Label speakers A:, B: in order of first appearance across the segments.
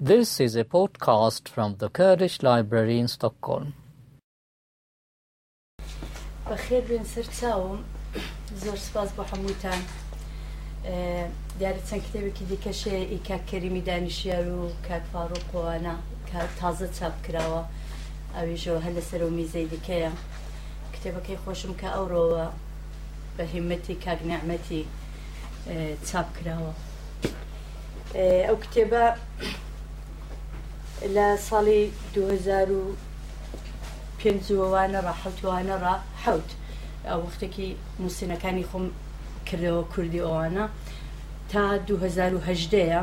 A: This is a podcast from the Kurdish Library in Stockholm. بەخێر بێن سەر چاوم زۆر سپاس
B: بە هەمووتان دیارە چەند کتێبێکی دیکەشێ ئیکا کەریمی دانیشیار و کاک فاڕۆکۆوانە تازە چاپ کراوە ئەویژەوە هەل لەسەر و میزەی دیکەیە کتێبەکەی خۆشم کە ئەوڕۆوە بە هیمەتی کاک نعمەتی چاپ کراوە ئەو کتێبە لە ساڵی 2005وانە ڕ حوتوانە ڕ حوت وەختێکی موسینەکانی خۆم کردەوە کوردی ئەوانە تا 2010ەیە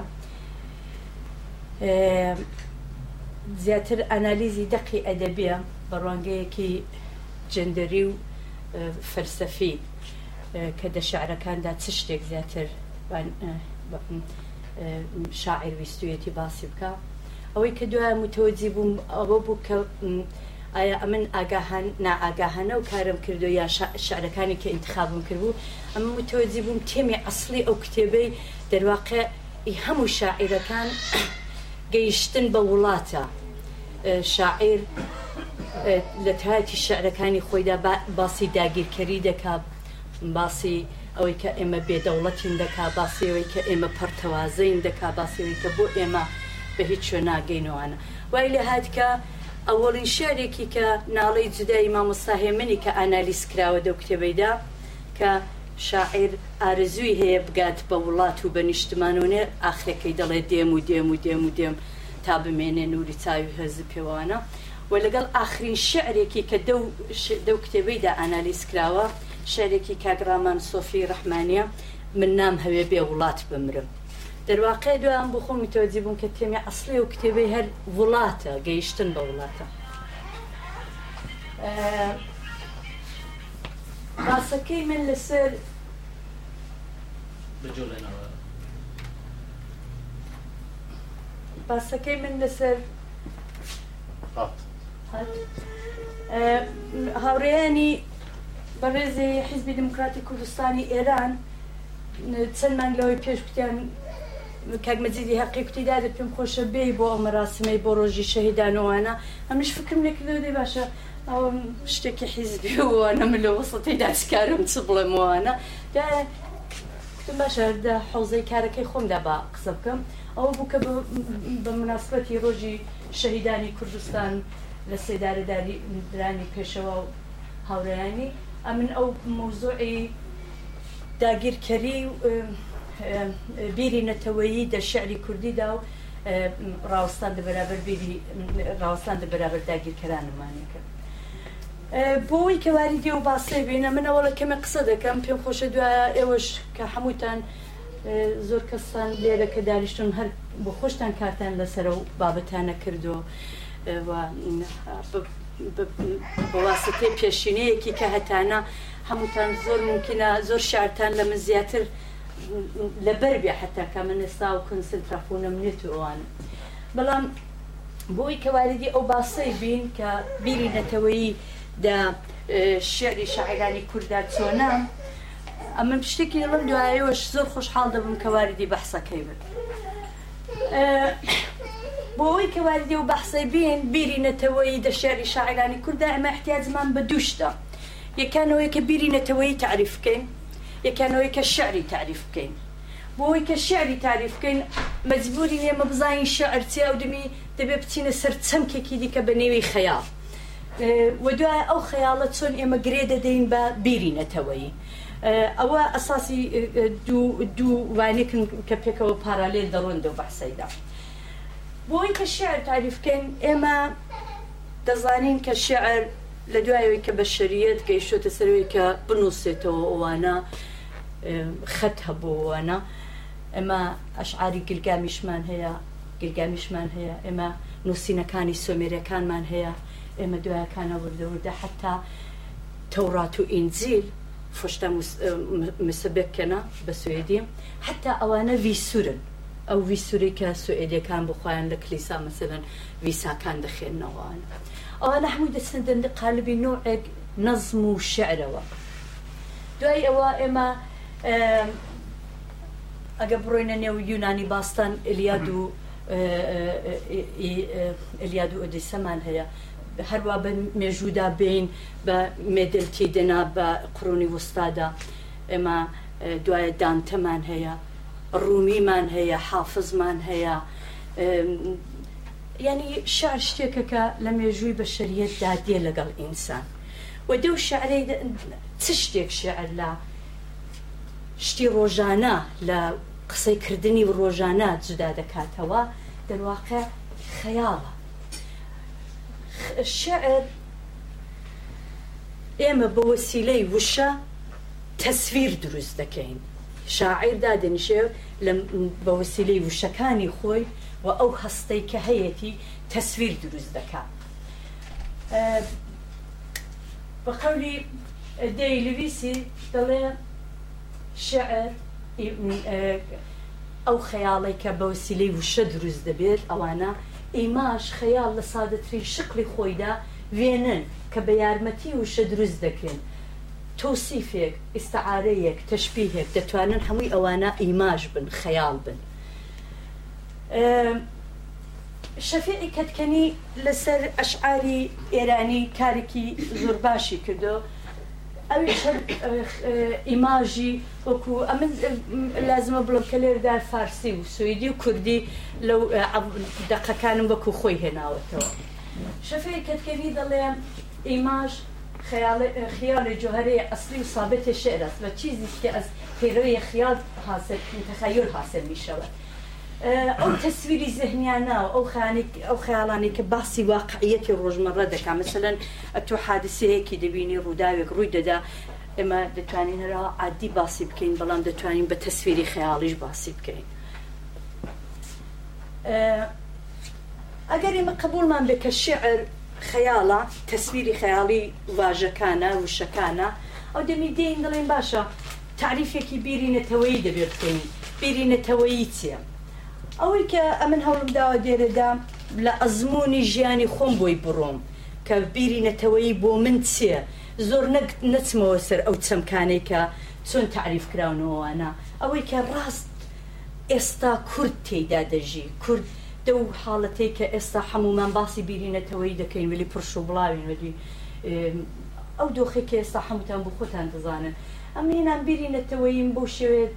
B: زیاتر ئەنالیزی دەقی ئەدەبیە بە ڕۆنگەیەکی جندەری و فەرسەفی کە دە شعرەکاندا چ شتێک زیاتر شاعر ویستویەتی باسی بکە ئەوەی کە دوای متۆجی بووم ئەوە بوو کە ئایا ئەمن ئاگاهان نائگاهانە و کارم کردو یا شعرەکانی کە انتخابم کردبوو ئەمە متۆجی بووم تێمی ئەسلی ئەو کتێبەی دەواقع هەموو شاعیرەکان گەیشتن بە وڵاتە شاعیر لە تایەتی شعرەکانی خۆیدا باسی داگیرکەری دەکا باسی ئەوەی کە ئێمە بێدەوڵەتین دەکا باسیەوەی کە ئێمە پەرتەوازەین دەکا باسیەوەی کە بۆ ئێمە بە هیچ شوێ ناگەینەوەوانە وای لە هاتکە ئەوەڵین شارێکی کە ناڵی جدای مامۆساهێ منی کە ئانالیس کراوە دەو کتێبەیدا کە شاعیر ئارزووی هەیە بگات بە وڵات و بە نیشتمانونێ ئاخرەکەی دەڵێ دێم و دێم و دێم و دێم تا بمێنێ نوری چاوی هەز پێوانە و لەگەڵ ئاخرین شعرێکی کە دەو کتێبەیدا ئانالیس کراوە شارێکی کاگرامان سۆفی ڕحمانە من نام هەوێ بێ وڵات بمرم دەرواقع دوام بۆ خۆم میتەوەجی بووم کە تێمی ئەسلی و کتێبەی هەر وڵاتە گەیشتن بە وڵاتە باسەکەی من لەسەر باسەکەی من لەسەر هاوڕێیانی بەڕێزی حیزبی دموکراتی کوردستانی ئێران چەندمان لەوەی پێشکوتیان کاک مەزیدی حقیقتی دادە پێم خۆشە بێ بۆ ئەو مەراسمەی بۆ ڕۆژی شەهیدانەوەوانە ئەمش فکرم لێکردێ باشە ئەوم شتێکی حیزبی وانە من لە وەسڵی داسکارم چ بڵێموانە کتم باشەدا حوزەی کارەکەی خۆمدا با قسە بکەم ئەوە بوو کە بە مناسبەتی ڕۆژی شەهیدانی کوردستان لە سێدارەداری درانی پێشەوە و هاورەیانی ئەمن ئەو مووزوعی داگیرکەری و بیری نەتەوەیی دە شعری کوردیدا و ڕاوستان دەبەرابەر بیری ڕاوستان دەبەرابەر داگیرکەرانمانەکە بۆی کەواری دێ و باسی بینە منەوە لە کەمە قسە دەکەم پێم خۆشە دوایە ئێوەش کە هەمووتان زۆر کەسان لێرە کە داریشتون هەر بۆ خۆشتان کارتان لەسەر و بابەتانە کردو بەواسطێ پێشینەیەکی کە هەتانە هەمووتان زۆر ممکنە زۆر شارتان لە من زیاتر لەبەر بێ حتا کە من ئێستا و کنسنترافۆنم نێت ئەوانە بەڵام بۆی کەواردی ئەو باسەی بین کە بیری نەتەوەی دا شعری شاعرانی کووردا چۆنا ئەمە پشتێکی لەم دوایەوەش زۆر خۆشحاڵ دەبم کەواردی بەحسەکەی بن بۆەوەی کەواردی و بەحسەی بین بیری نەتەوەی دە شعری شاعرانی کووردا ئەمە احتیاجمان بە دووشدا یەکانەوەی کە بیری نەتەوەی تعریفکەین یەکەنەوەی کە شعری تعریف بکەین بۆی کە شعری تعریف بکەین مەجبوری ئێمە بزانین شعرچی ئەو دمی دەبێ بچینە سەر چەمکێکی دیکە بە نێوی خەیاڵ وە دوای ئەو خەیاڵە چۆن ئێمە گرێ دەدەین بە بیرینەتەوەی ئەوە ئەساسی دوو وانێکن کە پێکەوە پارالێل دەڕۆندەوە بەحسەیدا بۆی کە شعر تعریفکەین ئێمە دەزانین کە شعر لە دوایەوەی کە بە شریەت گەیشتە سەروی کە بنووسێتەوە ئەوانە خەت هەبووەنە ئێمە ئەشعاری گرگامیشمان هەیە گرگامیشمان هەیە ئێمە نووسینەکانی سۆمێریەکانمان هەیە ئێمە دوایەکانە وردەوردە حتا تەورات و ئینجیل فشتە مسبکەنە بە سوێدی حتا ئەوانە ویسورن ئەو ویسوری کە سوئێدیەکان بخوایان لە کلیسا مەسەن ویساکان دەخێنەوەوان ئەوانە هەموو دەسندن قالبی نوعێک نەزم و شعرەوە دوای ئەوە ئێمە ئەگە بڕۆینە نێو یونانی باستان ئلیاد و ئلیاد و ئۆدیسەمان هەیە هەروە بە مێژودا بین بە مێدلتی دنا بە قڕۆنی وستادا ئێمە دوایە دانتەمان هەیە ڕومیمان هەیە حافزمان هەیە ینی شار شتێکەکە لە مێژووی بە شەریەتدا دێ لەگەڵ ئینسان و دە و شعرەی چ شتێک شعر لە شتی ڕۆژانە لە قسەیکردنی ڕۆژانە جودا دەکاتەوە دەواقع خەیاڵە شعر ئێمە بە وەسیلەی وشە تەسویر دروست دەکەین شاعیر دادنیشێ بە وەسیلەی وشەکانی خۆی و ئەو هەستەی کە هەیەی تەسویر دروست دەکات بە قەولی دەی لویسی دەڵێ شعر ئەو خەیاڵی کە بە وسیلەی وشە دروست دەبێت ئەوانە ئێماش خەیاڵ لە سادەترین شکلی خۆیدا وێنن کە بە یارمەتی وشە دروست دەکەن تۆسیفێک ئستعاارەیەک تەشبیهێک دەتوانن هەمووی ئەوانە ئیماژ بن خەیاڵ بن شەفعی کەتکەنی لەسەر ئەشعاری ئێرانی کارێکی زۆر باشی کردو او شر ایماجی که امن لازم بلوم كلير و فارسي وسويدي کردی لو دقه كانوا بكو خوي هنا وتو شفي كتكفي ضل ايماج خیال خیال جوهره اصلی و ثابت شعر است و چیزی که از پیروی خیال حاصل تخیل حاصل می شود ئەو تەسویری زەهنیانە ئەو ئەو خیاڵانی کە باسی واقعەتی ڕۆژمەڕە دەکا مثلەن تۆ حادسەیەکی دەبینی ڕووداوێک ڕووی دەدا ئێمە دەتوانین هەرا عادی باسی بکەین بەڵام دەتوانین بە تەسویری خەیاڵیش باسی بکەین. ئەگەر ئێمە قبولمان بێ کە شعر خەیاڵە تەسویری خەیاڵی واژەکانە وشەکانە ئەو دەمی دێین دەڵێن باشە تعریفێکی بیرینەتەوەی دەبێت بکەین بیرینەتەوەی چیە؟ ئەوەی کە ئەمن هەوڵم داوە دێرەدا لە ئەزمموی ژیانی خۆم بۆی بڕۆم کە بیری نەتەوەی بۆ من چییە زۆر نەچمەوە سەر ئەو چەمکانەی کە چۆن تعریف کراونەوەوانە ئەوەی کە ڕاست ئێستا کورد تێدا دەژی کورد دە و حاڵەتەی کە ئێستا هەمومان باسی بیرینەتەوەی دەکەین ولی پرش و بڵاوین وەدی ئەو دۆخی کە ئێستا هەمووتان بۆ خۆتان دەزانن ئەم هێنان بیرینەتەوەیم بۆ شێوێت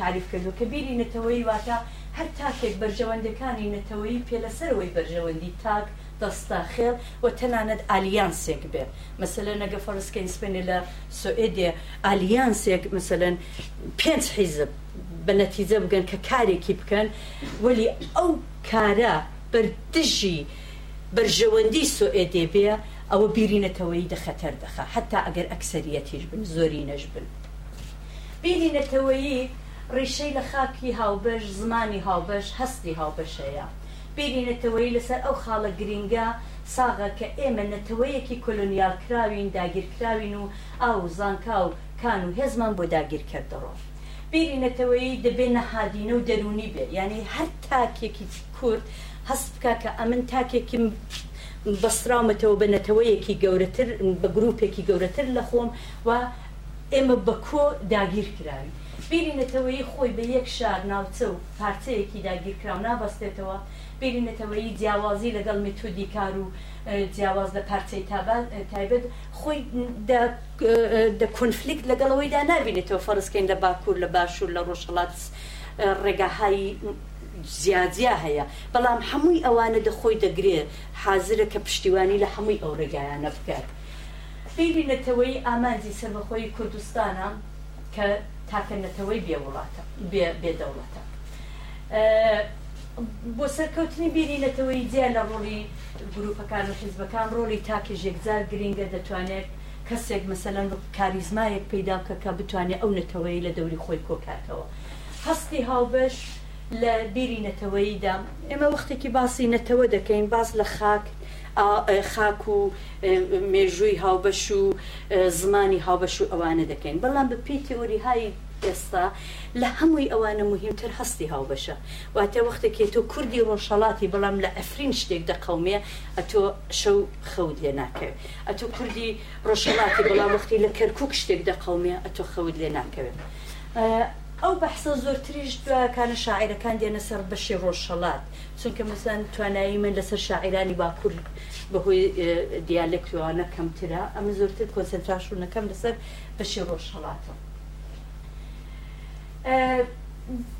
B: تعریف کردو کە بیری نەتەوەی واتە هەر تاکێک بەرژەوەندەکانی نەتەوەی پێلەسەرەوەی بەرژەوەندی تاک دەستا خێر و تەنانەت ئالیانسێک بێ مثلەن ئەگە فەرستکەین سپێنێ لە سوئێدێ ئالیانسێک مثلەن پێنج حیزب بە نەتیجە بگەن کە کارێکی بکەن ولی ئەو کارە بەردژی بەرژەوەندی سوئێدێ بێ ئەوە بیرینەتەوەی دەخەتەر دەخە حتا ئەگەر ئەکسەریەتیش بن زۆری نەش بن. بینینەتەوەی ڕیشەی لە خاکی هاوبەش زمانی هاوبەش هەستی هاوبەشەیە بینینەتەوەی لەسەر ئەو خاڵە گرینگە ساغە کە ئێمە نەتەوەیەکی کۆلۆنیال کراوین داگیرکراوین و ئاو زانکا و کان و هێزمان بۆ داگیرکردەوە بینینەتەوەی دەبێت نەهادینە و دەرونی بێ یعنی هەر تاکێکی کورد هەست بکە کە ئەمن تاکێکم بەسراومەتەوە بە نەتەوەیەکی گەورەتر بە گرروپێکی گەورەتر لە خۆم و ئێمە بەکۆ داگیر کراوی بینێتەوەی خۆی بە یەک شار ناوچە و پارچەیەکی داگیرکراو نابەستێتەوە بینێتەوەی جیاوازی لەگەڵ متودی کار و جیاواز لە پارچەی تایبەت خۆی کۆنفلیکت لەگەڵەوەیدا نبینێتەوە فەرستکەین لە باکوور لە باشوور لە ڕۆژەڵات ڕێگاهایی زیادیا هەیە بەڵام هەمووی ئەوانە دەخۆی دەگرێت حازرە کە پشتیوانی لە هەمووی ئەو ڕێگایانە بکات. بینێتەوەی ئامانجی سەربەخۆی کوردستانە کە تاکردنەتەوەی بێ وڵاتە بێدەوڵەتە بۆ سەرکەوتنی بینینەتەوەی جیا لە ڕۆڵی گروپەکان و حیزبەکان ڕۆلی تاکە ژێکجار گرینگە دەتوانێت کەسێک مەسەلەن کاریزمایەک پیداکە کە بتوانێت ئەو نەتەوەی لە دەوری خۆی کۆکاتەوە هەستی هاوبەش لە بیری نەتەوەیدا ئێمە وەختێکی باسی نەتەوە دەکەین باز لە خاک خاک و مێژووی هاوبەش و زمانی هاوبەش و ئەوانە دەکەین بەڵام بە پێی تێوەری های ئێستا لە هەمووی ئەوانە مهمتر هەستی هاوبەشە واتە وەختێکی تۆ کوردی ڕۆژەڵاتی بەڵام لە ئەفرین شتێک دەقومێ ئەتۆ شەو خەوت لێ ناکەوێت ئەتۆ کوردی ڕۆژەڵاتی بەڵام وەختی لە کەرکک شتێک دەقومێ ئەتۆ خەوت لێ ناکەوێت. ئەو بەحسە زۆرتریش دوکانە شاعیرەکان دێنە سەر بەشی ڕۆژشەڵات چونکە مەسان توانایی من لەسەر شاعرانی باکوور بەهۆی دیالکتوانە کەمترە ئەمە زۆرتر کۆسنتراشونەکەم لەسەر بەشی ڕۆژشەڵاتە.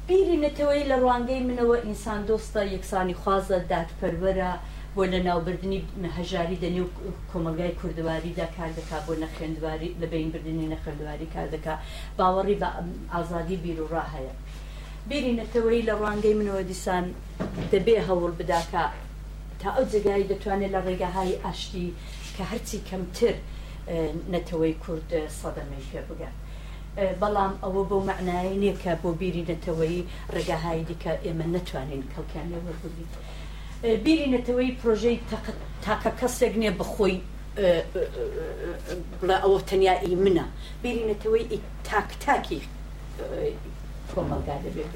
B: بیری نەتەوەی لە ڕوانگەی منەوە ئینسان دۆستە یەکسانی خوازە دادپەروەرە بۆ لە ناوبردننی هەژاری دەنێ و کۆمەلگای کوردواریدا کار دەکا بۆ نەخێندواری لە بینبردننی نەخێندواری کار دەکا باوەڕی بە ئازادی بیرروڕا هەیە بینینەتەوەی لە ڕوانگەی منەوە دیسان دەبێ هەوڵ بداکە تا ئەو جگایی دەتوانێت لە ڕێگاهای ئاشتی کە هەرچی کەمتر نەتەوەی کورد سەدەمەی پێ بگات. بەڵام ئەوە بۆ معنایە نییە کە بۆ بیری نەتەوەی ڕێگاهایی دیکە ئێمە نتوانین کەڵکیان لێوەربووین. بیرینەتەوەی پرۆژەی تاکە کەسێک نییە بخۆی بڵێ ئەوە تەنیایی منە بیرینەتەوەی تاکتاکی کۆمەلگا دەبێت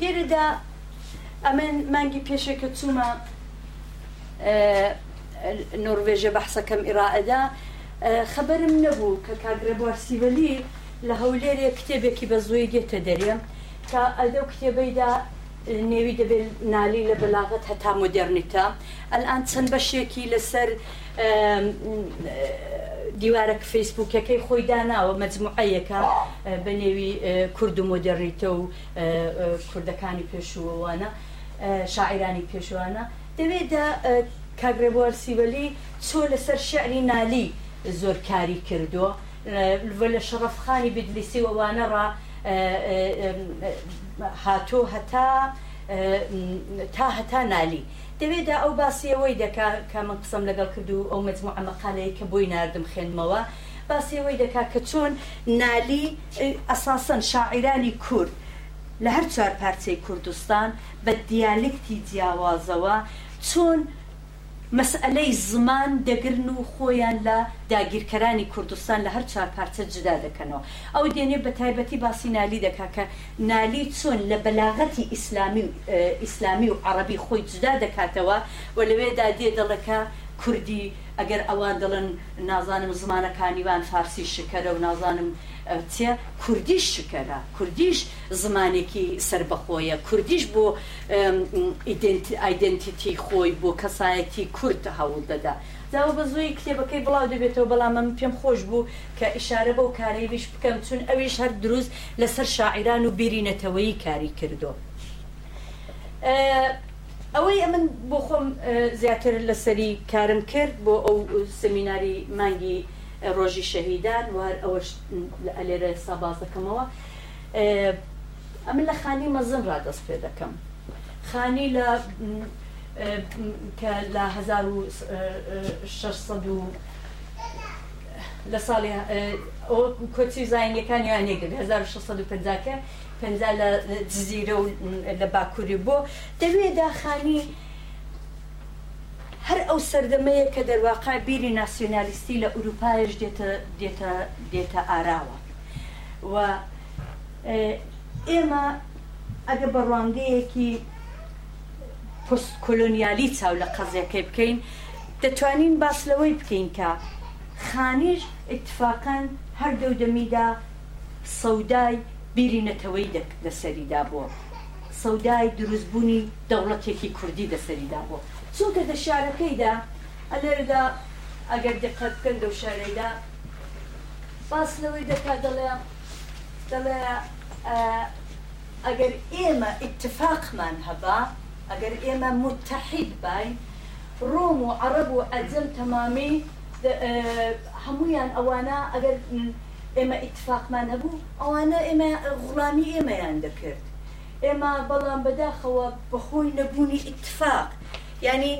B: گێرەدا ئەمن مانگی پێشێکە چوومە نۆڤێژە بەحسەکەم ئیراعدا خەبەرم نەبوو کە کاگرە بوارسیوەلی لە هەولێرە کتێبێکی بە زۆی گێتە دەرێم کە ئەلەو کتێبەیدا نێوی دەبێت نالی لە بەلاغت هەتا مدررنیتە ئەلان چەند بەشێکی لەسەر دیوارەك فیسبوکەکەی خۆی داناوە مجموعەیەەکە بە نێوی کورد و مدررنیتە و کوردەکانی پێشووانە شاعرانی پێشوانە دەوێدا کاگرێبوار سیوەلی چۆ لەسەر شعری نالی زۆر کاری کردووە لە شەڕفخانی بدلیسی ووانە ڕە هاتۆ هەتا تا هەتا نالی دەوێدا ئەو باسیەوەی دەکا کە من قسم لەگەڵ کردو ئەو مەجمع ئەمەقالەیە کە بۆی نردم خوێنمەوە باسیەوەی دەکا کە چۆن نالی ئەساسن شاعرانی کورد لە هەر چوار پارچەی کوردستان بە دیالکتی جیاوازەوە چۆن مەسئلەی زمان دەگرن و خۆیان لە داگیرکەرانی کوردستان لە هەر چهار پارچە جدا دەکەنەوە ئەو دێنێ بە تایبەتی باسی نالی دەکا کە نالی چۆن لە بەلاغەتی ئیسلامی ئیسلامی و عربی خۆی جدا دەکاتەوە و لەوێدا دێ دەڵەکە کوردی ئەگەر ئەوان دڵن نازانم زمانەکانیوان فارسی شکەرە و نازانم ئەوچێ کوردیش شکەرە کوردیش زمانێکی سربەخۆیە کوردیش بۆ ئایدنتیتی خۆی بۆ کەسایەتی کورت هەوڵ دەدا داوە بە زۆی کتێبەکەی بڵاو دەبێتەوە بەڵام من پێم خۆش بوو کە ئیشارە بەو کارەیویش بکەم چون ئەویش هەر دروست لەسەر شاعران و بیرینەتەوەی کاری کردو. ئەوەی ئەمن بۆ خۆم زیاتر لەسەری کارم کرد بۆ ئەو سمیناری مانگی ڕۆژی شەهیددان وار ئەوەش لێرە ساباز دەکەمەوە ئەمن لە خانی مەزم ڕدەست پێ دەکەم خانی لە کە لە 1600 لە ساڵی کۆچی زانینەکانی یانێک 1650 پێ لە زیرە و لە باکووری بۆ دەوێدا خانی هەر ئەو سەردەمەیە کە دەرواقع بیری ناسیۆنالیستی لە ئوروپایش دێتە ئاراوە و ئێمە ئەگە بەڕوانندەیەکی پست کۆلۆنیالی چاو لە قەزیەکەی بکەین دەتوانین باس لەوەی بکەین کە خانیش اتفاقەن هەر دەودەمیدا سەودای بیری نەتەوەی لەسەریدا بووە سەودای دروستبوونی دەوڵەتێکی کوردی دەسەریدا بووە سوت هذا الشعر كيدا انا ردا اقعد دقات كندا وشعر ايدا باس لو ايدا كادلا دلا اگر آه، ايما اتفاق من هبا اگر ايما متحد باي روم وعرب وعزم تمامي آه، هميان اوانا اگر اما اتفاق ما نبو او اما غلامي اما يعني اما بلان بداخوا بخوي نبوني اتفاق ینی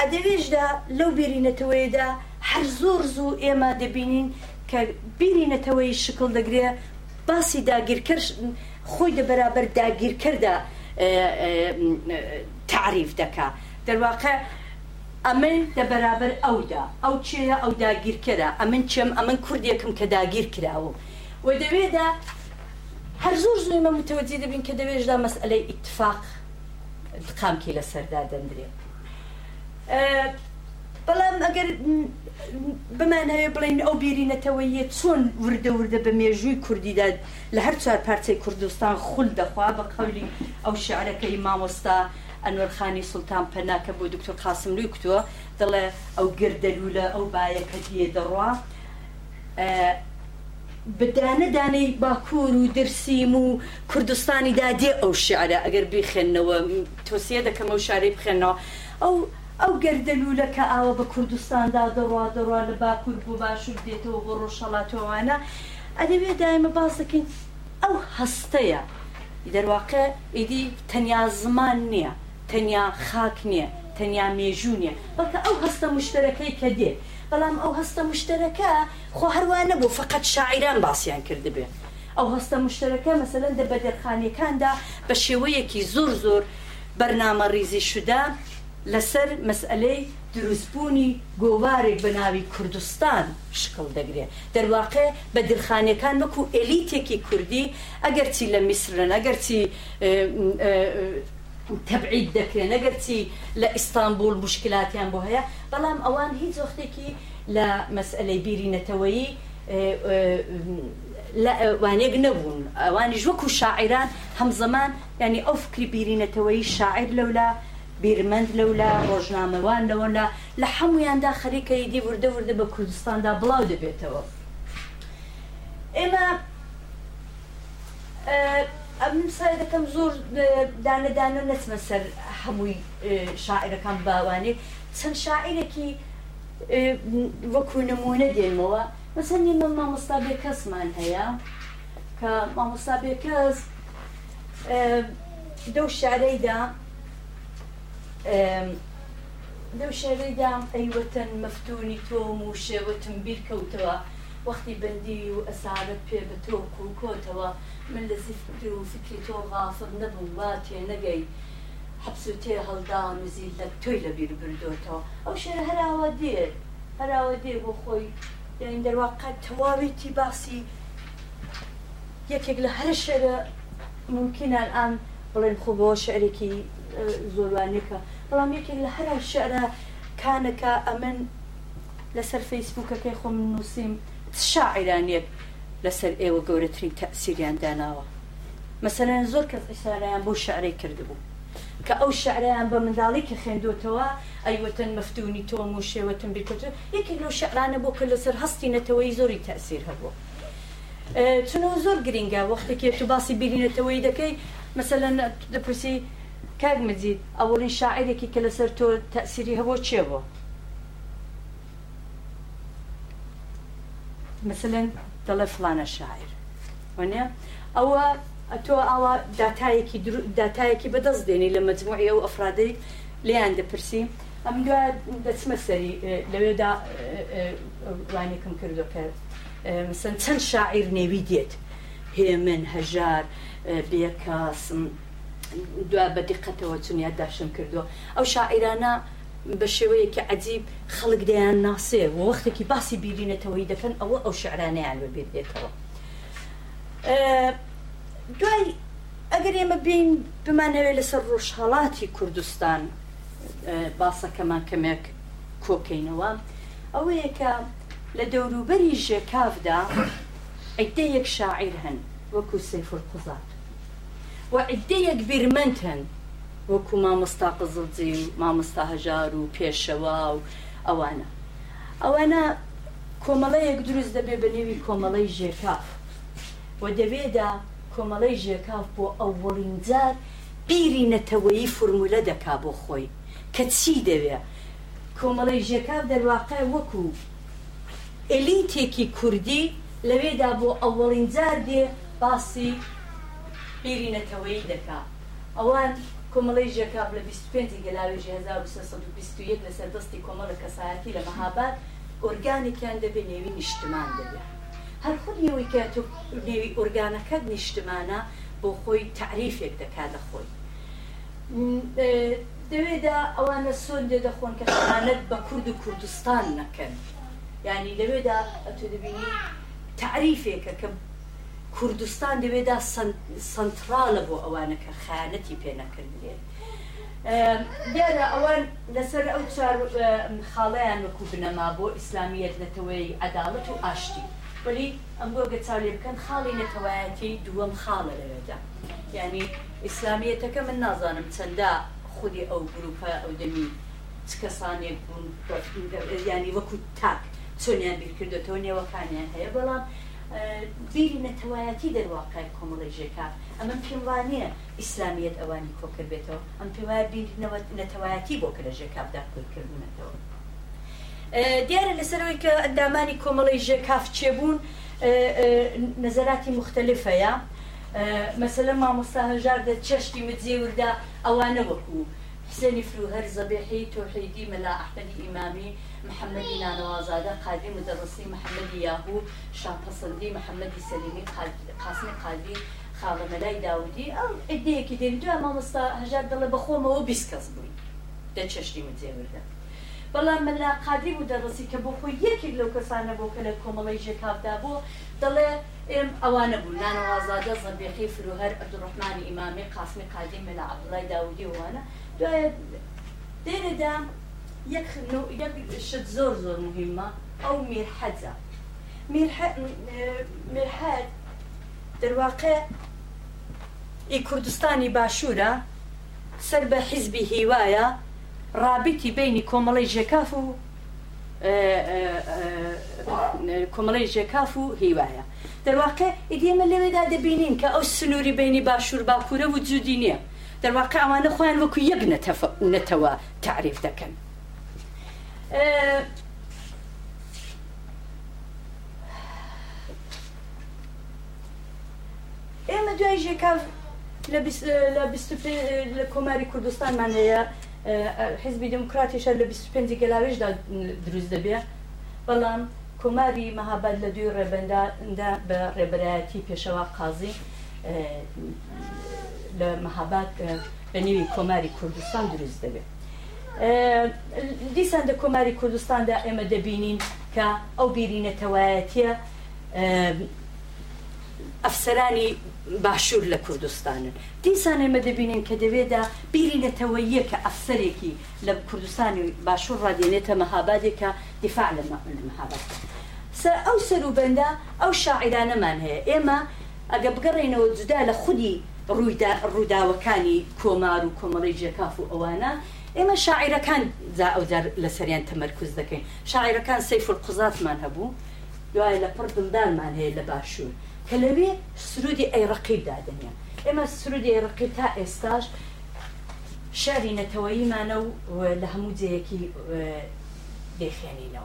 B: ئەدەوێژدا لەو بێرینەتەوەیدا هەر زۆر زوو ئێمە دەبینین کە بینینەتەوەی شکل دەگرێ باسی داگیرکە خۆی دە بەرابەر داگیرکەدا تعریف دەکا دەواقع ئەمن دە بەرابەر ئەودا ئەو چێە ئەو داگیرکەدا ئەمن چێم ئەمن کوردێکم کە داگیر کراوم و دەوێدا هەر زۆر زوی مەمتەوەجی دەبین کە دەوێژدا مەسئلەی ئیتفاق قامکی لەسەردا دەندرێت بەڵام ئەگەر بمان هەیە بڵین ئەو بیرینەتەوەیە چۆن وردە وردە بە مێژووی کوردیدا لە هەر چوار پارچەی کوردستان خول دەخوا بە قەولی ئەو شعرەکەی مامۆستا ئەنوەرخانی سلتان پەناکە بۆ دکتۆر قاسم لوی کوتووە دەڵێ ئەو گردەلوولە ئەو بایەکە دیێ دەڕوا بدانە دانەی باکوور و درسیم و کوردستانی دادێ ئەو شعرە ئەگەر بخێنەوە تۆسیە دەکەم ئەو شارەی بخێنەوە ئەو ئەو گەردەلوولە کە ئاوە بە کوردستاندا دەڕوا دەڕوا لە باکوور بوو باشوور دێتەوە بۆ ڕۆژەڵاتەوەوانە ئەدەبێ دایمە باز دەکەین ئەو هەستەیە دەرواقع ئیدی تەنیا زمان نییە تەنیا خاک نییە تەنیا مێژوو نییە بەکە ئەو هەستە مشتەکەی کە دێ بەڵام ئەو هەستە مشتەکە خۆ هەروانە بوو فقط شاعران باسییان کردبێ ئەو هەستە مشتەکە مەسەەن دە بە دەرخانیەکاندا بە شێوەیەکی زۆر زۆر بەرنامە ریزی شودا لەسەر مەسئلەی دروستبوونی گۆوارێک بە ناوی کوردستان شکڵ دەگرێت دەرواقع بە درخانەکان وەکو ئەلیتێکی کوردی ئەگەرچی لە میسرن ئەگەرچی تەبعید دەکرێن ئەگەرچی لە ئیستانبول مشکلاتیان بۆ هەیە بەڵام ئەوان هیچ زۆختێکی لە مەسئلەی بیری نەتەوەیی وانێک نەبوون ئەوانی ژوەکو شاعران هەمزەمان ینی ئەو فکری بیرینەتەوەی شاعر لەولا بیرمەند لەولا ڕۆژنامەوان لەوەلا لە هەمویاندا خەریکەی دی وردە وردە بە کوردستاندا بڵاو دەبێتەوە ئێمە ئەم سای دەکەم زۆر دانەدانە نەچمە سەر هەمووی شاعرەکان باوانێ چەند شاعرێکی وەکو نمونە دێنمەوە مەسەر نیمە مامۆستا بێ کەسمان هەیە کە مامۆستا بێ کەس دەو شارەیدا لەو شێوەیدا ئەیوەتەن مەفتونی تۆم و شێوەتم بیرکەوتەوە وەختی بەندی و ئەسارت پێ بە تۆک و کۆتەوە من لە زیفکر و فکری تۆ غافڵ نەبوو وا تێ نەگەی حەبس و تێ هەڵدان و زیل لە تۆی لە بیر بردۆتەوە ئەو شێر هەراوە دێر هەراوە دێ بۆ خۆی یان دەرواقەت تەواوێتی باسی یەکێک لە هەر شێرە ممکنان ئەم بڵێن خۆ بۆ شعرێکی زۆروانەکە بەڵام یەکێک لە هەر شعرە کانەکە ئەمن لەسەر فەیسبوکەکەی خۆم نووسیم شاعرانیەک لەسەر ئێوە گەورەترین تەسیریان داناوە مەسەرەن زۆر کەس ئیسارایان بۆ شعرەی کردبوو کە ئەو شعرایان بە منداڵێکی خوێندوتەوە ئەیوەتەن مەفتونی تۆم و شێوەتن بیکوت یەکێک لەو شعرانە بۆ کە لەسەر هەستی نەتەوەی زۆری تەسیر هەبوو چونەوە زۆر گرینگە وەختێکی تو باسی بیرینەتەوەی دەکەی مثلەن دەپرسی کاک مجید ئەوڵین شاعرێکی کە لەسەر تۆ تەسیری هەبۆ چێ بۆ مثلن دەڵێ فلانە شاعر وانە ئەوە تۆ ئاوا داتایەکی داتایەکی بەدەست دێنی لە مجموعی ئەو ئەفرادی لیان دەپرسی ئەم دو دەچمە سەری لەوێدا وانێکم کردو کە مثلن چەند شاعر نێوی دێت هێمن هەژار بێکاسم دو بە دقەتەوە چونیا داشم کردووە ئەو شاعرانە بە شێوەیەکی عجیب خەڵک دەیان ناسێ و وەختێکی باسی بیرینەتەوەی دەکەن ئەوە ئەو شعرانیان بە بێت بێتەوە دوای ئەگەر ئێمە بین بمانەوێت لەسەر ڕۆژهڵاتی کوردستان باسەکەمان کەمێک کۆکەینەوە ئەوەیە کە لە دەوروبەری ژێکافدا عیدەیەک شاعیر هەن وەکو سەیفور قزات وعدەیەک بیرمەندن وەکو مامۆستا قزڵجی و مامۆستا هەژار و پێشەوا و ئەوانە ئەوانە کۆمەڵەیەک دروست دەبێ بە نێوی کۆمەڵەی ژێکاف و دەبێدا کۆمەڵەی ژێکاف بۆ ئەوەڵین جار بیری نەتەوەیی فرمولە دەکا بۆ خۆی کە چی دەوێ کۆمەڵی ژێکاف دەرواقع وەکو ئەلیتێکی کوردی لەوێدا بۆ ئەوەڵین جار دێ باسی قیرینەتەوەی دەکا ئەوان کۆمەڵی ژەکاب لە 25 گەلاوێژی 1920 لەسەر دەستی کۆمەڵە کەسایەتی لە مەهاباد ئۆرگانێکیان دەبێ نێوی نیشتمان دەبێت هەر خود نێوی کە تۆ نێوی ئۆرگانەکەت نیشتمانە بۆ خۆی تعریفێک دەکات لە خۆی دەوێدا ئەوانە سۆن دێ دەخۆن کە خانەت بە کورد و کوردستان نەکەن ینی لەوێدا ئەتو دەبینی تعریفێکە کە کوردستان دەوێدا سنتراڵە بۆ ئەوانەکە خانەتی پێنەکردێت دیارە ئەوان لەسەر ئەو چار خاڵیان وەکو بنەما بۆ ئیسلامیەت نەتەوەی ئەداڵەت و ئاشتی ولی ئەم بۆ گەچاو لێ بکەن خاڵی نەتەوایەتی دووەم خاڵە لەوێدا یعنی ئیسلامیەتەکە من نازانم چەندا خودی ئەو گروپە ئەو دەمی چ کەسانێک بوون ینی وەکو تاک چۆنیان بیرکردەوە نێوەکانیان هەیە بەڵام بیری نەتەوایەتی دەرواقعی کۆمەڵێژێکا ئەمە پێموانەیە ئیسلامیت ئەوانی کۆکرد بێتەوە ئەم پێوایە بیر نەتەوایەتی بۆ کەلەژێکابدا کۆیکردونەتەوە دیارە لەسەرەوەی کە ئەندامانی کۆمەڵی ژێکاف چێبوون نەزەراتی مختلفەیە مەسلە مامۆستا هەژار دە چەشتی مجێوردا ئەوانە وەکو حسێنی فرو هەر زەبێحی تۆحیدی مەلا ئەحمەدی ئیمامی محمدی نانوازاده قلبی مدرسی محمدی یاهو شاپسندی محمدی سلیمی قاسمی قلبی خاڵە مەلای داودی ئەو ئەدەیەکی دێن دو مامۆستا هەژار دەڵێ بەخۆمەوە بیست کەس بووین دە چشتی من جێوردە بەڵام مەلا قادری و دەڕسی کە بۆ خۆی یەکێک لەو کەسانە بۆ کە لە کۆمەڵی ژێکاودا بۆ دەڵێ ئێم ئەوانە بوو نانەوازادە زەبێخی فرۆهەر عەبدوڕحمانی ئیمامی قاسمی قادری مەلا عەبدڵای داودی وانە دوایە دێنێدا ياك ياك شد زور مهمه او مرحزه مرحاد مرحاد آه، در إي كردستاني کوردستانی باشوورە سەر بە رابطي بين كومالي بینی كومالي ژێکاف و آه، آه، کۆمەڵی ژێکاف و هیوایە دەواقع ئیدێمە لەوێدا دەبینین کە ئەو سنووری بینی باشوور باکوورە و جودی نییە دەواقع ئەوانە خۆیان وەکو یەک نەتەوە تعریف دەکەن Ee, إما جاي جي كاف لبس لبس لكوماري كردستان معناها حزب ديمقراطي شر لبس بندي كلاويش دا دروز دبي بلان کۆماری مەهابەت لە دوێ ڕێبەندادا بە ڕێبەرایەتی پێشەوە قازی لە مەهابات بە نێوی کۆماری کوردستان دروست دەبێت دیسان لە کۆماری کوردستاندا ئێمە دەبینین کە ئەو بیرینەتەوایەتە ئەفسەرانی باشوور لە کوردستانن دیسان ئێمە دەبینین کە دەوێدا بیرینەتەوەیە کە ئەفسەرێکی لە کوردستانی باشوور ڕادێنێتە مەهابادێکە دیفاع لە مەهابات ئەو سەروبەندا ئەو شاعرانەمان هەیە ئێمە ئەگە بگەڕێنەوە جودا لە خودی ڕووداوەکانی کۆمار و کۆمەڵی جێکاف و ئەوانە ئێمە شاعیرەکان جا ئەوجار لە سەریان تەمەرکوز دەکەین شاعیرەکان سەیف قزاتمان هەبوو دوایە لە پڕ دندانمان هەیە لە باشوور کە لەوێ سرودی ئەیڕقیب دادنیا ئێمە سرودی ئێڕقی تا ئێستاش شاری نەتەوەییمانە و لە هەموو جەیەکی دەخێنینەوە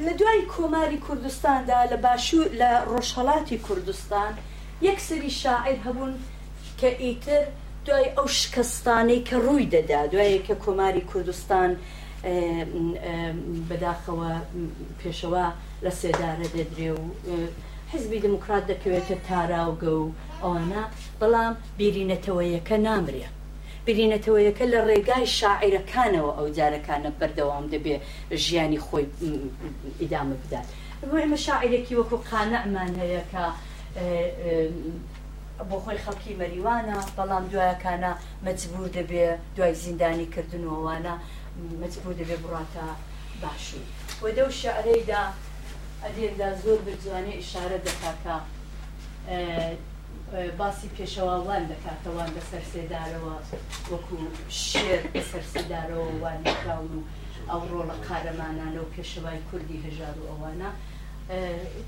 B: لە دوای کۆماری کوردستاندا لە باشوور لە ڕۆژهڵاتی کوردستان یەکسری شاعر هەبوون کە ئیتر دوای ئەو شکستانەی کە ڕووی دەدا دوایە کە کۆماری کوردستان بەداخەوە پێشەوە لە سێدارە دەدرێ و حزبی دموکرات دەکەوێتە تاراوگە و ئەوانە بەڵام بیرینەتەوەیەکە نامرێت برینەتەوەیەکە لە ڕێگای شاعیرەکانەوە ئەو جارەکانە بەردەوام دەبێ ژیانی خۆی ئیدامە بدات ئمە شاعیرێکی وەکو قانەمان هەیە کە بۆ خۆی خەڵکی مەریوانە بەڵام دوایەکانە مەجبور دەبێ دوای زیندانی کردنەوەوانە مەجبور دەبێ بڕاتە باشوور وەدە و شعرەیدا ئەدێندا زۆر بجوانێ ئشارە دەکاکە باسی پێشەواڵان دەکاتەوان بە سەرسێدارەوە وەکو شێر بە سەرسێدارەوە وانراون و ئەو ڕۆڵە قارەمانانە و پێشەوای کوردی هەژار و ئەوانە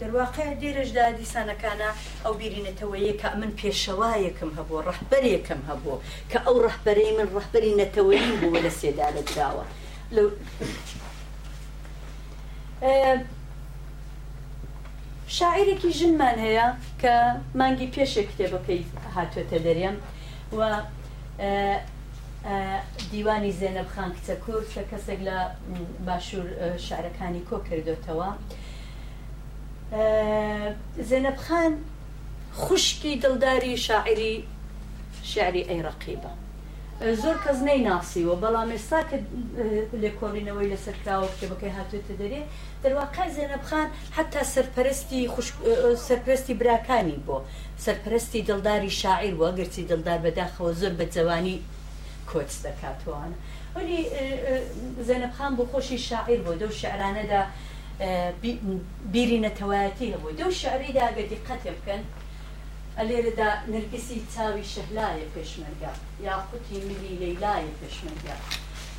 B: دەواقع دێرەشدا دیسانەکانە ئەو بیرینەتەوەیە کە من پێشەوایەکم هەبوو ڕەحبەرێکم هەبوو کە ئەو ڕەحبەرەی من ڕەحبەری نەتەوەی بوو لە سێدارە دراوە شاعیرێکی ژنمان هەیە کە مانگی پێشێک کتێبەکەی هاتوێتە دەرێم و دیوانی زێنەبخان کچە کورد کە کەسێک لە باشوور شارەکانی کۆ کردوتەوە زێنەبخان خوشکی دڵداری شاعری شعری ئەیڕقیبە زۆر کەس نەی ناسیوە بەڵام ێستا کە لێکۆڵینەوەی لەسەرکراوە کتێبەکەی هاتوێتە دەرێ دەواقع زێنەبخان حتا سەرپەرستی سەرپەرستی براکانی بۆ سەرپەرستی دڵداری شاعیر وەگەرچی دڵدار بەداخەوە زۆر بە جوانی کۆچ دەکاتوانە وەلی زێنەبخان بۆ خۆشی شاعیر بۆ دەو شعرانەدا بیری نەتەوایەتی هەبوو دەو شعریدا گەدی قەتێ بکەن ئەلێرەدا نرگسی چاوی شەهلایە پێشمەرگا یاقوتی ملی لەیلایە پێشمەرگا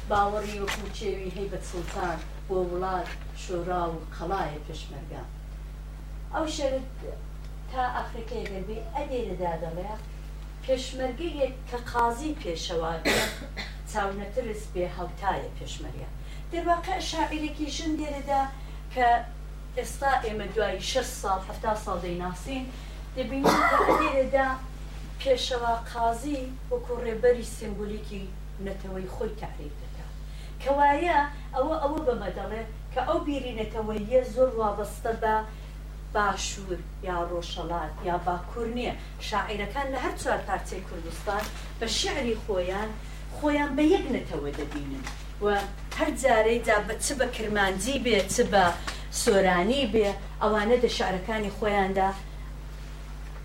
B: باوەڕی وەکو چێوی هەی بە سڵتان بۆ وڵات شۆرا و قەڵایە پشمەرگا ئەو شەرت تا ئەفریقای گەربی ئەدێرەدا دەڵێ پێشمەرگەیەک کە قازی پێشەوەکە چاونەترس بێ هەوتایە پێشمەریە دەواقع شاعیرێکی ژن دێرەدا کە ئێستا ئێمە دوای 6 سال ه ساڵ دەیناسیین دەبینێرەدا پێشەوە قازی وەکو ڕێبەری سمبولیکی نەتەوەی خۆی تعریف دەکات کەوایە ئەوە ئەوە بەمە دەڵێ کە ئەو بیرینەتەوەیە زۆر وابەستە بە باشوور یا ڕۆژەڵات یا باکوور نییە شاعیرەکان لە هەر چوار پارچەی کوردستان بە شعری خۆیان خۆیان بە یەکنەتەوە دەبینن و هەر جارەی دا بە چ بە کرمانجی بێ چ بە سۆرانی بێ ئەوانە دە شارەکانی خۆیاندا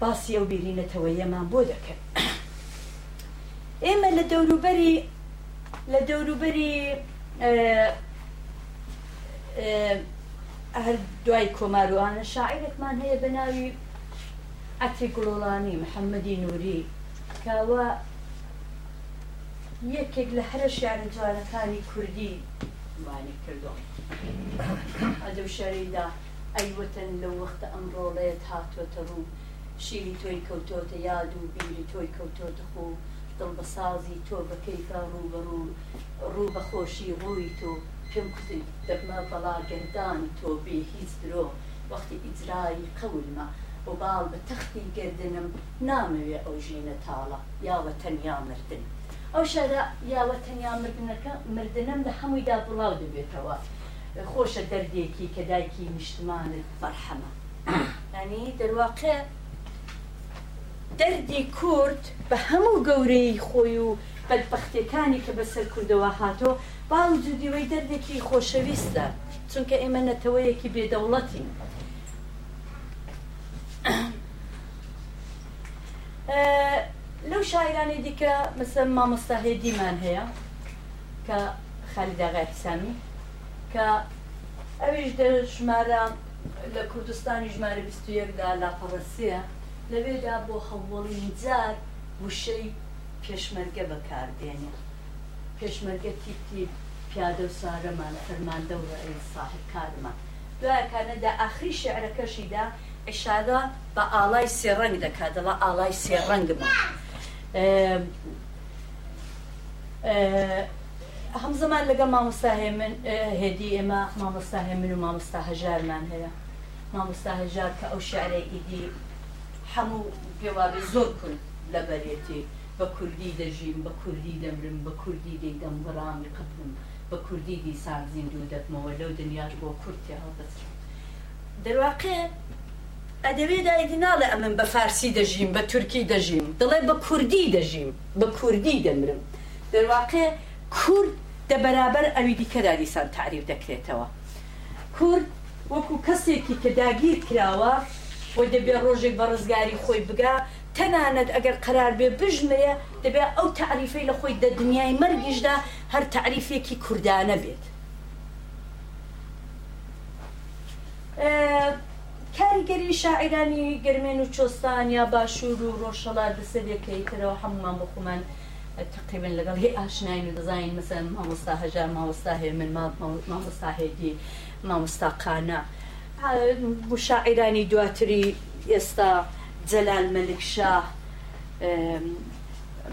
B: باسی ئەو بیرینەتەوە یەمان بۆ دەکرد ئێمە لە دەوروبەری لە دەوروبەری هەر دوای کۆماروانە شاعیرێکمان هەیە بە ناوی ئەتری گوڵۆڵانی محەممەدی نووری کاوە یەکێک لە هەرە شارە جوانەکانی کوردی مانی کردو ئەدە شەریدا ئەیوەتەن لە وەختە ئەمڕۆڵێت هاتوۆتە ڕوو شیری تۆی کەوتۆتە یاد و بیری تۆی کەوتۆتە خۆ دڵ بە سازی تۆ بە کەیفا ڕوبەڕوو ڕوو بە خۆشی ڕووی تۆ پێم کوزی دەبمە بەڵاگەردانی تۆ بێ هیچ درۆ وەختی ئیجرایی قەولمە و باڵ بە تەختی گردنم نامەوێ ئەو ژینە تاڵە یاوە تەنیا مردن ئەو شەدا یاوە تەنیا مردنەکە مردنم لە هەموویدا بڵاو دەبێتەوە خۆشە دەردێکی کە دایکی نیشتمانت فەرحەمە ینی دەواقع دەردی کورد بە هەموو گەورەی خۆی و بەدبختەکانی کە بەسەر کوردەوە هاتۆ باو جودیەوەی دەردێکی خۆشەویستە چونکە ئێمە نەتەوەیەکی بێدەوڵەتی لەو شاعرانی دیکە مثل مامۆستاهێدیمان هەیە کە خەلیداغاکسانی کە ئەویش دە ژمارە لە کوردستانی ژمارە 21دا لاپەڕسیە لەوێدا بۆ هەوڵین جار وشەی پێشمەرگە بەکاردێنە پێشمەرگە تیتی پیادە و سارەمان فەرمان دەورە ساحب کارمان دوایەکانەدا ئاخری شعرەکەشیدا عشادا بە ئاڵای سێڕنگ دەکات دەڵە ئاڵای سێڕنگ هەم زمان لەگە مامۆستاهێ من هێدی ئێمە مامۆستاهێ من و مامۆستا هەژارمان هەیە مامۆستا هەژار کە ئەو شعرەی ئیدی هەموو پێوابێ زۆر کورد لە بەرێتی بە کوردی دەژیم بە کوردی دەمرم بە کوردی دەیدەم بڕامی قبم بە کوردی دیسان زیندوو دەبمەوە لەو دنیاش بۆ کورتی هەڵدەسرم دەواقع ئەدەوێ دایدی ناڵێ ئەمن بە فارسی دەژیم بە تورکی دەژیم دڵێ بە کوردی دەژیم بە کوردی دەمرم دەواقع کورد دە بەرابەر ئەوی دیکەدا دیسان تعریف دەکرێتەوە کورد وەکو کەسێکی کە داگیر کراوە و دەبێ ڕۆژێک بە ڕزگاری خۆی بگا تەنانەت ئەگەر قرار بێ بژمێ دەبێ ئەو تعریفەی لە خۆی دە دنیای مەرگیشدا هەر تعریفێکی کوردانە بێت کاریگەری شاعرانی گەرمێن و چۆستان یا باشوور و ڕۆژەڵا دەسەرەکەیترەوە هەمومان بخۆمان تقریبن لەگەڵ هی ئاشناین و دەزانین مەسەر مامۆستا هەژار ماوەستا هێ من مامۆستاهێدی مامۆستاقانە. بۆ شاعرانی دواتری ئێستا جەلال مەلکشاه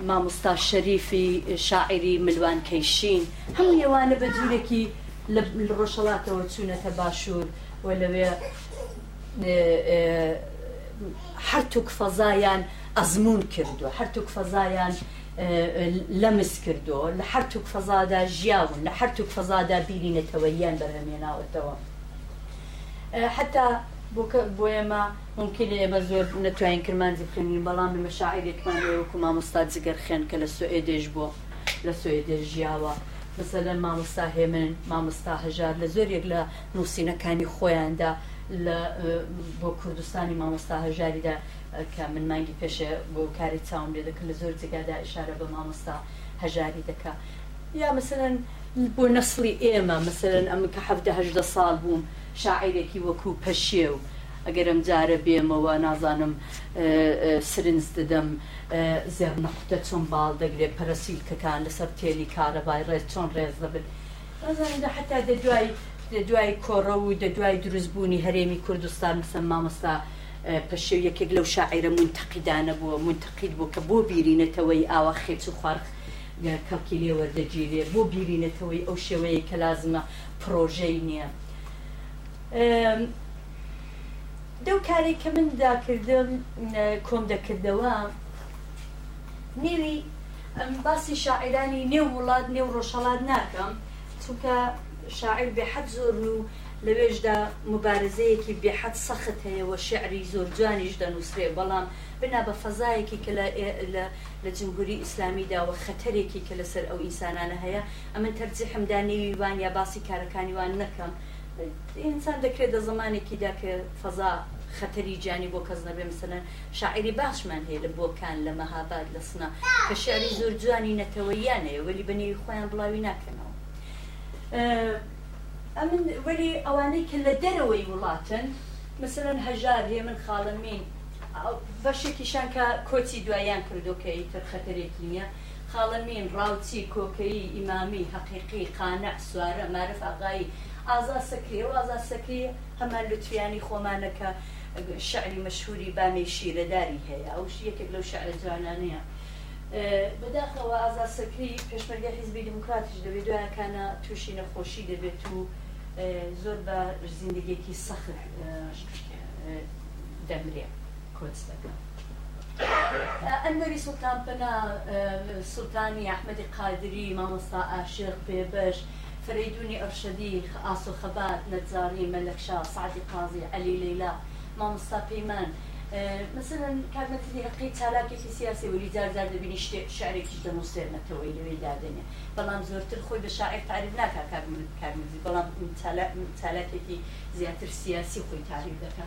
B: مامۆستا شەریفی شاعری ملوان کەیشین هەموو ئێوانە بە جوورێکی لە ڕۆژەڵاتەوە چوونەتە باشوور و لەوێ هەرتوک فەزایان ئەزمون کردو هەرتوک فەزایان لەمس کردو لە هەرتوک فەزادا ژیاون لە هەرتوک فەزادا بیرینەتەوەیان بەرهمێناوەتەوە. حتا بۆکە بۆ ئێمە ممکن ئێمە زۆر نەتوانین کرمانزی خوێنین بەڵام بمە شاعیرێکمان وەکو مامۆستا جگەر خێن کە لە سوئێدێش بووە لە سوئێدێش ژیاوە مثلەن مامۆستا هێمن مامۆستا هەژار لە زۆرێک لە نووسینەکانی خۆیاندا لە بۆ کوردستانی مامۆستا هەژاریدا کە من مانگی پێشە بۆ کاری چاوم لێ دەکرد لە زۆر جگادا ئشارە بە مامۆستا هەژاری دەکات یا مثلەن بۆ نسلی ئێمە مثلەن ئەمە کە هەهدە ساڵ بووم شاعیرێکی وەکوو پەشێ و ئەگەرم جارە بێمەوە نازانم سرنج دەدەم زێرنەقوتە چۆن باڵ دەگرێت پەرسیلکەکان لەسەر تێلی کارەبای ڕێ چۆن ڕێز دەبن حتا دەدوای دەدوای کۆڕە و دەدوای دروستبوونی هەرێمی کوردستان مسە مامەستا پەشێو یەکێک لەو شاعیرە منتەقیدانە بووە منتەقید بوو کە بۆ بیرینەتەوەی ئاوا خێچ و خوارخ کەڵکی لێ وەردەگیرێ بۆ بیرینەتەوەی ئەو شێوەیە کە لازمە پرۆژەی نییە دەو کارێک کە من داکردم کۆم دەکردەوە نێوی باسی شاعرانی نێو وڵات نێو ڕۆژەڵات ناکەم چونکە شاعر بێحەت زۆر و لەوێژدا مبارزەیەکی بێحەت سەخت هەیەەوە شعری زۆر جوانیش دەنووسێ بەڵام بنا بە فەزایەکی کە لە جمهوری ئیسلامیداوە خەتەرێکی کە لەسەر ئەو ئینسانانە هەیە ئەمن تەرجی حمدانێوی وان یا باسی کارەکانیوان نەکەم ئینسان دەکرێت دە زمانێکی دا کە فەزا خەتەری جانی بۆ کەس نەبێ مثلەن شاعری باشمان هەیە لە بۆکان لە مەهاباد لە سنا کە شعری زۆر جوانی نەتەوەیانەیە وەلی بنێوی خۆیان بڵاوی ناکەنەوە. ئەمن وەری ئەوانەی کە لە دەرەوەی وڵاتن مثلەن هەژار هێ من خاڵمین بەشێکیشان کە کۆچی دوایان کردوکەی تر خەتەرێکی نییە خاڵمین ڕاوچی کۆکەی ئیمامی حەقیقی قانە سوارە مارف ئاغایی ئازا سەکری و ئازا سەکری هەمان لوتیانی خۆمانەکە شعری مەشهوری بامەی شیرەداری هەیە ئەوش یەکێک لەو شعرە جوانانەیە بەداخەوە ئازا سەکری پێشمەرگە حیزبی دموکراتیش دەبێت دوایانکانە تووشی نەخۆشی دەبێت و زۆر بە زیندگیەکی سەخت آه، دەمرێ کۆچ دەکەم. ئەمەری سوڵتان پنا آه، سوڵتانی ئەحمەدی قادری مامۆستا عاشق پێبش فرەیدونی ئەرشەدی ئاسو خەبات نەجاری مەلەکشا سعدی قازی علی لەیلا مامۆستا پەیمان. مثلا کامەتی حقی چالاکێکی سیاسی وری جارجار دەبینی شتێ شعرێکی دەموسێنەتەوەی لەوەی دادنێ بەڵام زۆرتر خۆی بە شاعر تعریف ناکا کارمزی بەڵام چالاکێکی زیاتر سیاسی خۆی تعریف دەکە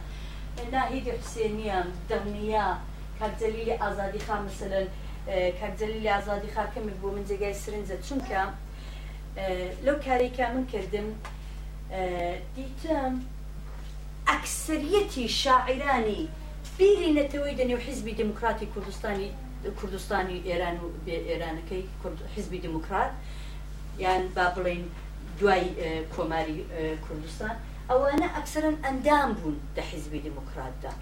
B: ناهیدی حسێنیە دەمنیە کارجەلیلی ئازادی خا مثلەن کارجەلیلی ئازادی خاکەمێک بۆ من جێگای سرنجە چونکە لەو کارێکا من کردم دیتم ئەکسریەتی شاعرانی بیرینەتەوەی دەنێو حیزبی دموکراتی کوردستانی کوردستانی ئێران و ئێرانەکەی حیزبی دموکرات یان با بڵین دوای کۆماری کوردستان ئەوانە ئەکسەرن ئەندام بوون دە حیزبی دموکراتدا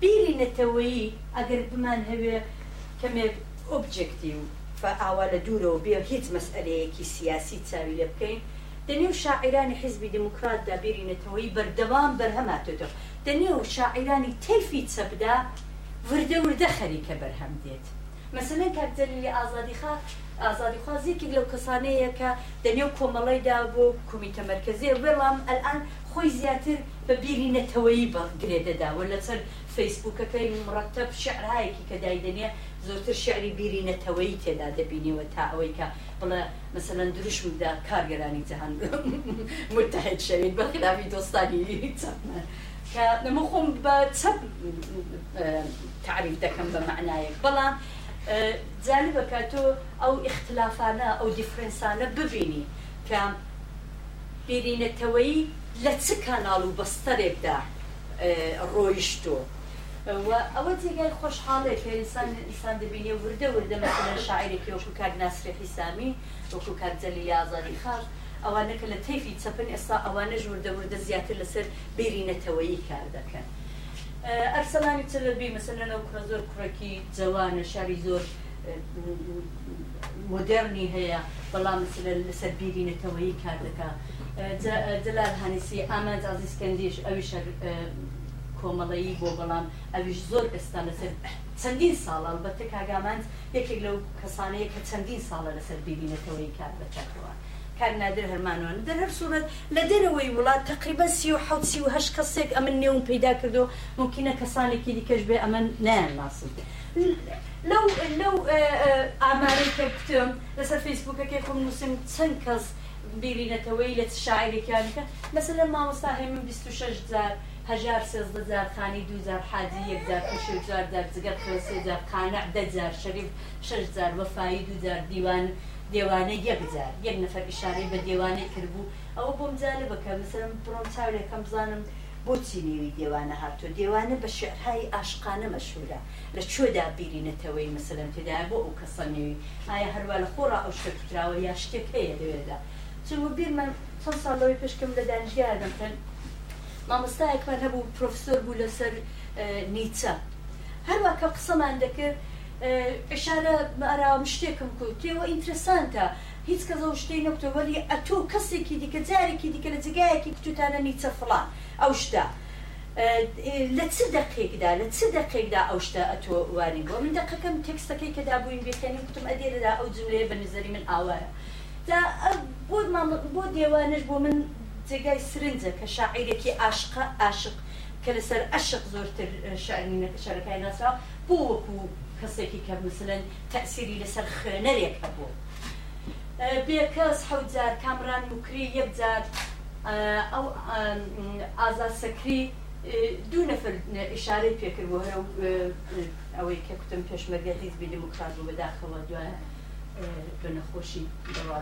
B: بیرینەتەوەیی ئەگەر بمان هەوێ کەمێک ئۆبجکتی و ئاوا لە دوورەوە بێ هیچ مەسئلەیەکی سیاسی چاوی لێ بکەین دەنێو شاعرانی حیزبی دموکراتدا بیرینەتەوەی بەردەوام بەرهەماتەوە دەنێو شاعیرانی تەلفی چەپدا وردە وردە خەریکە بەرهەم دێت مەسلەن کاکجەلی ئازادیخا ئازادیخوازیەکی لەو کەسانەیە کە دەنێو کۆمەڵیدا بۆ کومیتە مرکزیە بەڵام ئەلان خۆی زیاتر بە بیری نەتەوەی بەگرێدەداوە لەسەر فەیسبوکەکەی مرتب شعرهایەکی کە دایدنێ زۆرتر شعری بیری نەتەوەی تێدا دەبینیەوە تا ئەوەی کە بڵە مثلەن دروشمدا کارگەرانی جەهان متحد شەوێت بەخلافی دۆستانی چەمە. کە نەمە خۆم بە چەپ تعریف دەکەم بە معنایەک بەڵام جالب بەکاتۆ ئەو اختلافانە ئەو دیفرەنسانە ببینی کە بێرینەتەوەی لە چ کاناڵ و بەستەرێکدا ڕۆیشتۆ ئەوە جێگای خۆشحاڵێک ئسان ئسان دەبینێ وردە وردە مەسەن شاعرێکی وەکو کار ناسرێکی سامی وەکو کارجەلی یازاری خاش ئەوانەکە لە تەیفی چەپن ئێستا ئەوانە ژوردەوردە زیاتر لەسەر بێرینەتەوەی کار دەکەن ئەرسەلانی چلەبی مەسەرەوە کوڕە زۆر کوڕێکی جوانە شاری زۆر مدررنی هەیە بەڵام لەسەر بیرینەتەوەی کار دەکە جلال هەنیسی ئامانج ئازیسکەندیش ئەویش کۆمەڵەیی بۆ بەڵام ئەویش زۆر ئێستا لەسەر چەندین ساڵە بەتە کاگامانند یەکێک لەو کەسانەیە کە چەندین ساڵە لەسەر ببینێتەوەی کار بەچاتەوە. کار نادر هەرمانوان دەر سوورەت لە دەرەوەی وڵات تقریبا سی و حوت سی و هەش کەسێک ئەمە نێون پیدا کردو ممکنە کەسانێکی دیکەش بێ ئەمە نیان ناسن نعم لەو لەو ئامارەی آه، آه، کە کتم لەسەر فیسبوکەکەی خۆم نووسم چەند کەس بیرینەتەوەی لە شاعرێکیانکە مەسە لە مامۆستا هێمن 26 زار هەژار سێزدەزار خانی دوزار حادی یەکزار پێشزار دەرزگەر زار قانع دەزار شەریف شەشزار وەفایی زار دیوان دێوانە یەکجار یەک نەفر ئشارەی بە دێوانەی کردبوو ئەوە بۆم جالە بکە مثلم پرۆم چاولێکم بزانم بۆچی نێوی دێوانە هاتووە دێوانە بە شعرهای ئاشقانە مەشهورە لە چۆدا بیرینەتەوەی مثلم تێدا بۆ ئەو کەسە نێوی ئایا هەروە لە خۆڕا ئەو شکراوە یا شتێک هەیە لەوێدا چون بیر من چەند ساڵەوەی پشکم لە دانژیاردم مامۆستایەکمان هەبوو پرۆفسۆر بوو لەسەر نیچە هەروە کە قسەمان دەکرد ئشارە ئارام شتێکم کوت تێوە ئینترسانتە هیچ کە زەو شتەی نەکتۆوەلی ئەتۆ کەسێکی دیکە جارێکی دیکە لە جگایەکی کتوتانە نیچە فڵان ئەو شتە. لە چ دقیقدا لە چ دقیقدا ئەو شتە ئەتۆ واری بۆ من دقەکەم تێکستەکەی کەدا بووین بێتێنی وتم ئەدێرەدا ئەو جملەیە بە نزەری من ئاوایە دا بۆ دێوانش بۆ من جێگای سرنجە کە شاعیرێکی عاشقە عاشق کە لەسەر عشق زۆرتر شعرنی نەکە شارەکەی ناسرا بۆ وەکو کەسێکی کە مثلەن تەسیری لەسەر خوێنەرێک هەبوو أه، بێ کەس حەوتجار کامران وکری یەکجار ئەو أه، ئازا سەکری أه، دوو نەفر ئشارەی پێکردبوو هەر ئەوەی کە کوتم پێشمەرگەتیز بی دموکرات و بەداخەوە بە نەخۆشی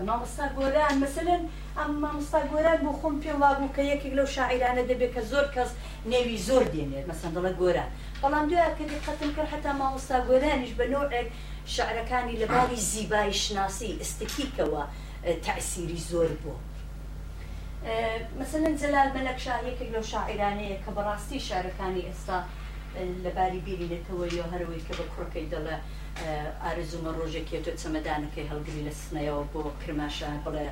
B: مامۆستا گۆران مثلەن ئەم مامۆستا گۆران بۆ خۆم پێم وابوو کە یەکێک لەو شاعرانە دەبێت کە زۆر کەس نێوی زۆر دێنێت مەسەندڵە گۆران بەڵام دوای کە دقەتم کرد هەتا مامۆستا گۆرانیش بە نوعێک شعرەکانی لە باڵی زیبایی شناسی ئستکیکەوە تاسیری زۆر بوو. مثلەن جەلال مەلەک شاعیەکێک لەو شاعرانەیە کە بەڕاستی شارەکانی ئێستا لەباری بیری لێتەوە یە هەروەی کە بە کوڕەکەی دەڵێ ئارزومە اه، ڕۆژێکی تۆ چەمەدانەکەی هەڵگری لە سنەوە بۆ کرماشان اه، بڵێ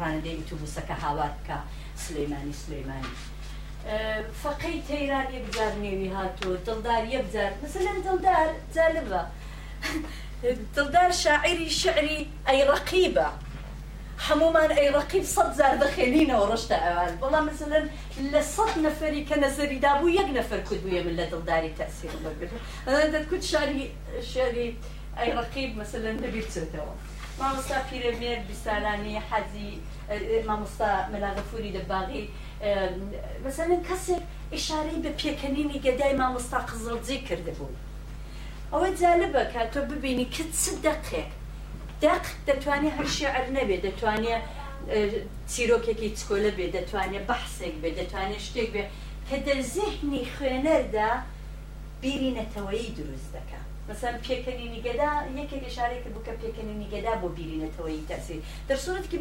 B: ڕانندەی تووبوسەکە سلیمانی سلیمانی اه، فقی تیران فەقەی تەیران یەکجار هاتو هاتووە دڵدار یەکجار مثلا دڵدار زالبه دڵدار شاعری شعری ای رقیبه هەمومان ئەی ڕقیب صد زار دەخێنینەوە ڕشتە ئەوان بەڵام مثلەن لە سەد نەفەری کە نەزەریدا بوو یەک نەفەر کورد بووە من لە دڵداری تاسیر بەگرن دەتکوت شاری شاری ئەی ڕقیب مثلەن دەبیرچێتەوە مامۆستا پیرەمێر بیسالانی حەزی مامۆستا مەلاغەفوری دەباغی مثلەن کەسێک ئشارەی بە پێکەنینی گەدای مامۆستا قزڵجی کردبوو ئەوە جالبە کە تۆ ببینی کە چ دەقێک دەق دەتوانێت هەر شێعر نەبێ دەتوانێت چیرۆکێکی چکۆلە بێ دەتوانێت بەحسێک بێ دەتوانێت شتێک بێ کە دەزیحنی خوێنەردا بیری نەتەوەی دروست دەکە مثلا پێکەنی نیگەدا یەکێک ێشارێکی بکە پێکەنی نیگەدا بۆ بیرینەتەوەی تەسی دەرسورت کە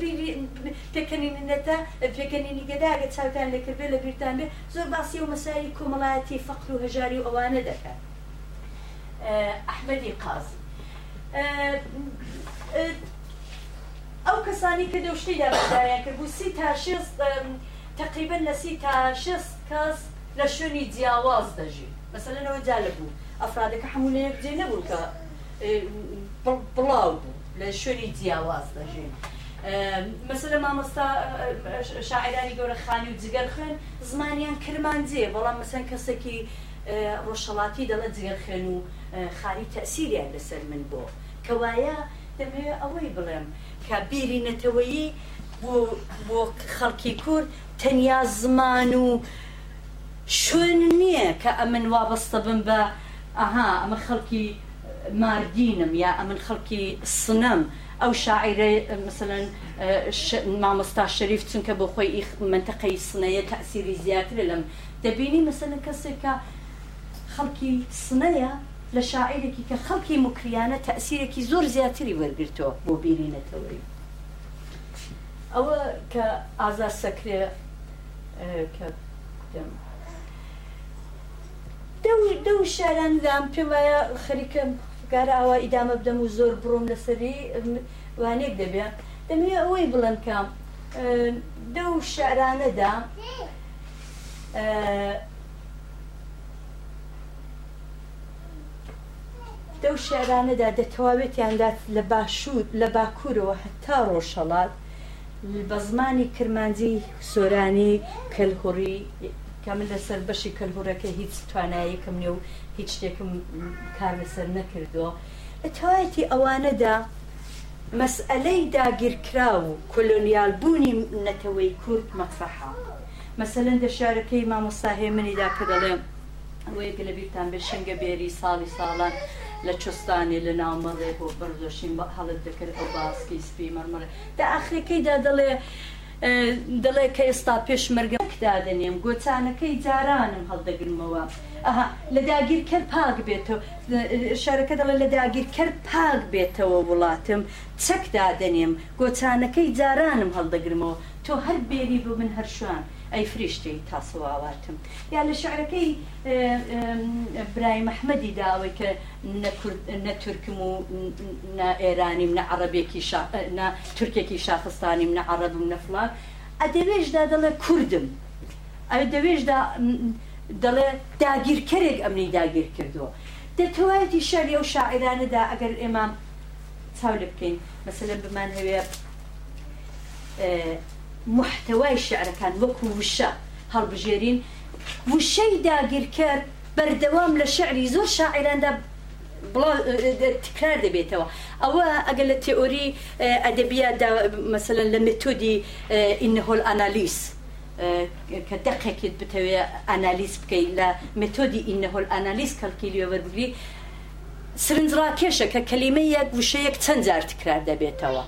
B: پێکەنینەتە پێکەنی نیگەداگە چاوتان لەکردێ لە بیرتان بێ زۆر باسی و مەساری کۆمەڵایەتی فەقر و هەژاری و ئەوانە دەکەن ئەحمەدی قاز ئەو کەسانی کە دەشتی دابدایان کرد بوو سی تا شێست تقریبن لە سی تا شێست کەس لە شوێنی جیاواز دەژی مەسەلەنەوە جالە بوو ئەفرادەکە هەموو لە یەکجێ نەبوو کە بڵاو بوو لە شوێنی جیاواز دەژین. مەسلە مامۆستا شاعرانی گەورە خانی و جگەر خوێن زمانیان کرمانجێ بەڵام مەسەن کەسێکی ڕۆژەڵاتی دەڵە جگەر خوێن و خانی تەسیریان لەسەر من بۆ کەوایە دەمەوێت ئەوەی بڵێم کە بیری نەتەوەیی بۆ خەڵکی کورد تەنیا زمان و شوێن نییە کە ئەمن وابەستە بم بە ئەها ئەمە خەڵکی ماردینم یا ئەمن خەڵکی سنم. ئەو شاعرە مثلن مامۆستا شەریف چونکە بۆ خۆی منتەقەی سنەیە تاسیری زیاتر لەم دەبینی مەسەن کەسێکە خەڵکی سنەیە لە شاعیرێکی کە خەڵکی مکریانە تەسیرێکی زۆر زیاتری وەرگرتەوە بۆ بیرینەتەوەی ئەوە کە ئازا سەکرێ دە و شاران دام پێم وایە خەریکە کارە ئەوە ئیدامە بدەم و زۆر بڕۆم لەسەری وانێک دەبێت دەمێ ئەوەی بڵند کام دە و شارانەدا دەو شێرانەدا دەتەواوێتیاندا لە باشوود لە باکوورەوە هەتا ڕۆژەڵات بە زمانی کرمانجی سۆرانی کەلهوڕی کە من لەسەر بەشی کەلهورەکە هیچ تواناییەکەم نێ و هیچ شتێکم کار لەسەر نەکردەوە لەتەواەتی ئەوانەدا مەسئلەی داگیرکرا و کۆلۆنیال بوونی نەتەوەی کورد مەفەحا مەسەلەن دە شارەکەی مامۆساهێ منیدا کە دەڵێم وەیەکە لە بیرتان بێ شنگە بێری ساڵی ساڵان لە چستانی لە ناومەڕێ بۆ بەردۆشین بە هەڵت دەکرد ئەو باسکی سپی مەرمڕێ دا ئاخەکەیدا دەڵێ دەڵێ کە ئێستا پێش مەرگەکدادنێم گۆچانەکەی جارانم هەڵدەگرمەوە. ئەها لە داگیرکەر پاک بێتەوە شارەکە دەڵێ لە داگیرکەر پاک بێتەوە وڵاتم چەکدادنێم گۆچانەکەی جارانم هەڵدەگرمەوە تۆ هەر بێری بوو من هەر شوان. ئەی فریشتی تاسەواواتم یا لە شعرەکەی برای مححمەدی داوای کە نەتورکم و ئێرانیم نە عربێکی تورکێکی شاخستانیم نە عربم نەفڵات ئەدەوێژدا دەڵێ کوردم ئەو دەوێژدا دەڵێ داگیرکەرێک ئەمنی داگیر کردووە دەتەوایەتی شەری و شاعرانەدا ئەگەر ئێمە چاو لە بکەین مەسلە بمان هەوێ محتەوای شعرەکان وەکو وشە هەڵبژێرین وشەی داگیر کرد بەردەوام لە شعری زۆر شاعراندا تکرار دەبێتەوە ئەوە ئەگەر لە تئۆری ئەدەبیاتدا مەمثلەن لە متۆدی ئینهۆل ئەنالیس کە دەقێکت بتەوێت ئەنالیس بکەین لە متۆدی ئینەهۆل ئەنالیس کەلکیلیۆوەربگری سرنجڕاکێشە کە کەلیمە یەک وشەیەک چەند جار تکرار دەبێتەوە.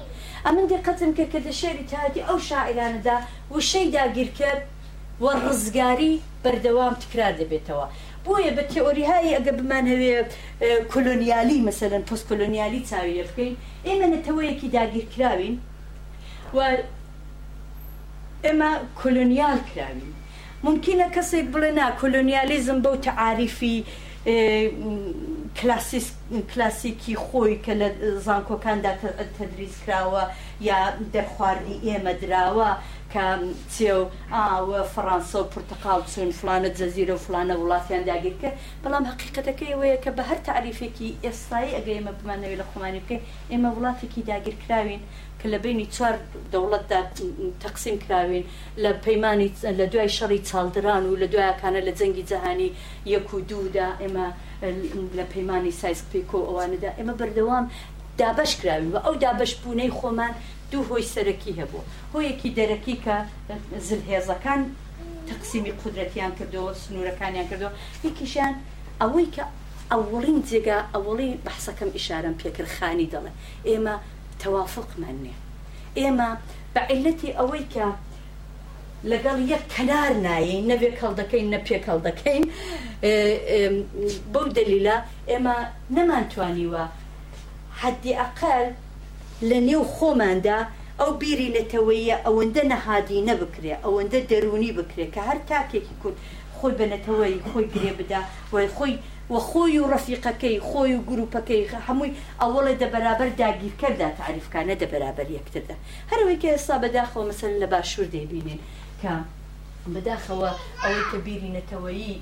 B: ئەمن دقەتم کرد کە لە شێری تاتی ئەو شاعرانەدا وشەی داگیر کرد وە ڕزگاری بەردەوام تکرا دەبێتەوە. بۆیە بە تێۆریهایی ئەگە بمان هەوێ کلۆنیالی مەسەن پست کلۆنیالی چاوی بکەین ئێمە نەتەوەیەکی داگیرکراوین و ئێمە کلۆنیال کراوین ممکنە کەسێک بڵێ نا کلۆنیالیزم بەو تەعاریفی کلاسیکی خۆی کە لە زانکۆکاندا تەدریس کراوە یا دەرخواردی ئێمە دراوە کە چێ و ئاوە فەرانسا و پرتەقال چۆن فلانە جەزیرە و فلانە وڵاتیان داگیر کرد بەڵام حقیقەتەکەی وەیە کە بە هەر تعریفێکی ئێستایی ئەگە ئێمە بمانەوێت لە خۆمانی بکەین ئێمە وڵاتێکی داگیرکراوین کە لە بینی چوار دەوڵەتدا تەقسیم کراوین لە پەیمانی لە دوای شەڕی چالدران و لە دوایەکانە لە جەنگی جەهانی یەک و دوودا ئێمە لە پەیمانی سایسپیکۆ ئەوانەدا ئێمە بەردەوام دابش کراوین و ئەو دابش بوونەی خۆمان دوو هۆی سەرەکی هەبوو هۆیەکی دەرەکی کە زلهێزەکان تەقسیمی قدرەتیان کردەوە سنوورەکانیان کردەوە یکیشیان ئەوەی کە ئەوڵین جێگا ئەوڵی بەحسەکەم ئیشارم پێکردخانی دەڵێ ئێمە تەوافقمان نێ ئێمە بەعلەتی ئەوەی کە لەگەڵ یەک کەنار نایین نەبێ کەڵدەکەین نە پێکەڵ دەکەین بەو دەلیلا ئێمە نەمانتوانیوە حدی ئەقل لە نێو خۆماندا ئەو بیری لەتەوەیە ئەوەندە نەهادی نەبکرێ ئەوەندە دەرونی بکرێت کە هەر تاکێکی کورد خۆی بنەتەوەی خۆی گرێ بدا وای خۆی و خۆی و ڕفیقەکەی خۆی و گروپەکەی هەمووی ئەوڵە دە بەرابەر داگیرکەدا تعریفکانە دە بەرابەر یەکتردا هەروەی کە ئێستا بەداخەوە مەسەر لە باشوور دەبینێن کە بەداخەوە ئەوەی کە بیری نەتەوەیی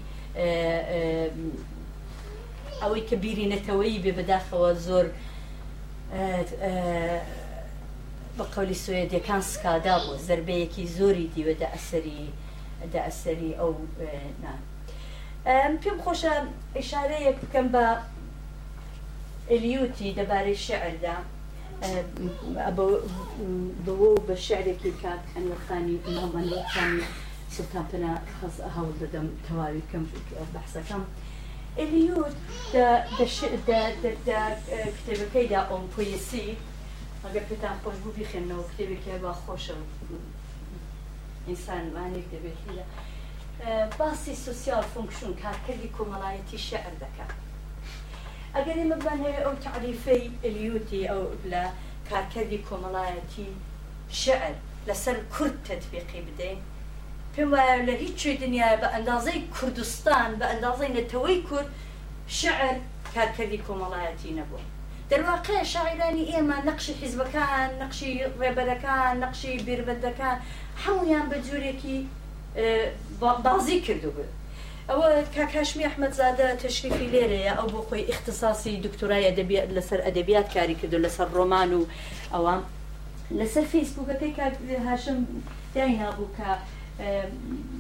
B: ئەوەی کە بیری نەتەوەیی بێ بەداخەوە زۆر آه، آه، بە قولی سوێدەکان سکادا بۆ زربەیەکی زۆری دیوەدا ئەسەری دا ئەسەری ئەو آه، نان نعم. پێم خۆشە ئشارەیەک بکەم بە ئەلیوتی دەبارەی شعردا بەوە بە شعرێکی کات ئەنوەخانی ئەمەمەندەخانی سلتان پنا هەوڵ دەدەم تەواوی کەم بەحسەکەم. دا da, da, دا دا da kitebekej da on poesi, اگر پتان خوش بو بخێنەوە و کتێبێکی با انسان ئینسان وانێک دەبێتی لە باسی فونكشن فونکشن کارکردی کۆمەڵایەتی شعر دەکات ئەگەر اما بان او ئەو اليوتي او ئەو لە کارکردی کۆمەڵایەتی شعر لسر کورد تطبيقي بدين پێم وایە لە هیچ شوێ دنیای بە ئەندازەی کوردستان بە ئەندازەی نەتەوەی کورد شعر کارکردی کۆمەڵایەتی نەبوو دەواقع شاعرانی ئێمە نەقشی حیزبەکان نەقشی ڕێبەرەکان نەقشی بیربەدەکان هەمویان بە جوورێکی بازی کردو بوو ئەوە کاکشمی ئەحمەدزادە تشریفی لێرەیە ئەو بۆ خۆی اختصاسی دکتۆرای ئەدەبیات لەسەر ئەدەبیات کاری کردو لەسەر ڕۆمان و ئەوان لەسەر فیسبووکەکەی هاشم داینابوو کە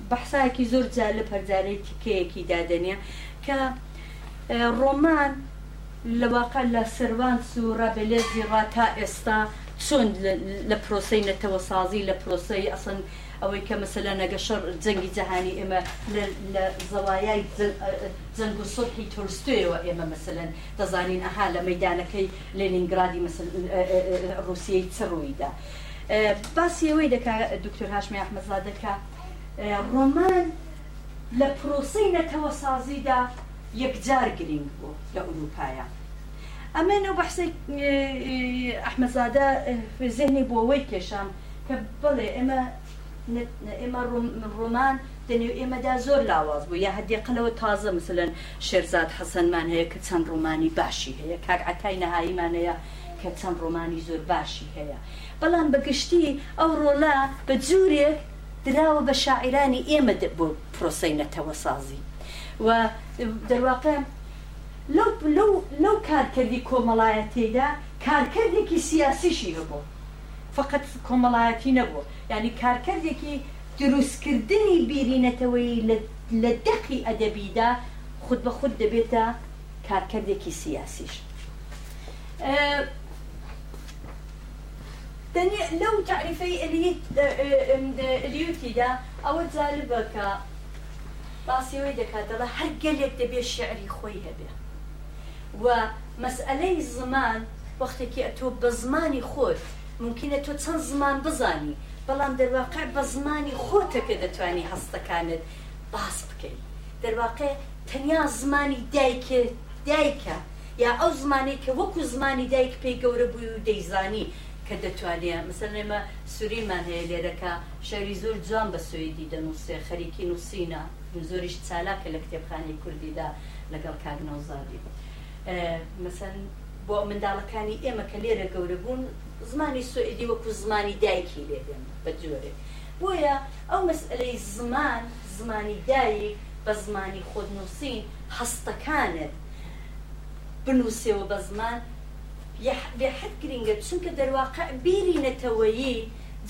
B: بەحسایەکی زۆر جالە پەرزارەی تکەیەکی دادنیا کە ڕۆمان لە واقع لە سەروان سوڕابلێزی ڕا تا ئێستا چۆن لە پرۆسی نەتەوە سازی لە پرۆسی ئەسن ئەوەی کە مەسەلا نەگەشەر جەنگی جەهانی ئێمە لە زەوایای جەنگ و سڵحی تۆرستۆیەوە ئێمە مەسەن دەزانین ئەها لە مەدانەکەی لێنینگرادی رووسیەی چڕوویدا. باسی ئەوەی دەکا دکتۆر هاشمی ئەحمەزا دەکا ڕۆمان لە پرۆسی نەتەوە سازیدا یەکجار گرنگ بوو لە ئوروپایە ئەمە نەو بەحسی ئەحمەزادە زێنی بۆەوەی کێشام کە بڵێ ئێمە ئێمە ڕۆمان دەنێو ئێمەدا زۆر لاواز بوو یا هەدیقلەوە تازە مثلن شێرزاد حەسەنمان هەیە کە چەند ڕۆمانی باشی هەیە کاک ئەتای نەهاییمان هەیە کە چەند ڕۆمانی زۆر باشی هەیە بەڵام بەگشتی ئەو ڕۆلا بە جوورێک دراوە بە شاعرانی ئێمە بۆ پرۆسی نەتەوە سازی و دەواقع لەو کارکردی کۆمەڵایەتێدا کارکردێکی سیاسیشی هەبوو فقط کۆمەڵایەتی نەبوو ینی کارکردێکی دروستکردنی بیرینەتەوەی لە دەقی ئەدەبیدا خود بە خود دەبێتە کارکردێکی سیاسیش. تنيا لو تعرفي اللي اليوتيدا او جالبك باسی وی دەکاتەوە هەر گەلێک دەبێت شعری خۆی هەبێ و مەسئلەی زمان وەختێکی تۆ بە زمانی خۆت ممکنە تۆ چەند زمان بزانی بەڵام دەرواقع بە زمانی خۆتەکە دەتوانی هەستەکانت باس بکەیت دەرواقع تەنیا زمانی دایکە دایکە یا ئەو زمانی کە وەکو زمانی دایک پێی گەورە بووی و دەیزانی کە دەتوانێت مثل ئێمە سووریمان هەیە لێرەکە شەری زۆر جوان بە سوێدی دەنووسێ خەریکی نووسینە زۆریش چالاکە لە کتێبخانی کوردیدا لەگەڵ کاگنۆزادی مثل بۆ منداڵەکانی ئێمە کە لێرە گەورە بوون زمانی سوئدی وەکو زمانی دایکی لێدن بە جۆرێ بۆیە ئەو مەسئلەی زمان زمانی دایک بە زمانی خۆدنووسین هەستەکانت بنووسێەوە بە زمان بێحد گرنگە چونکە دەرواقع بیرینەتەوەیی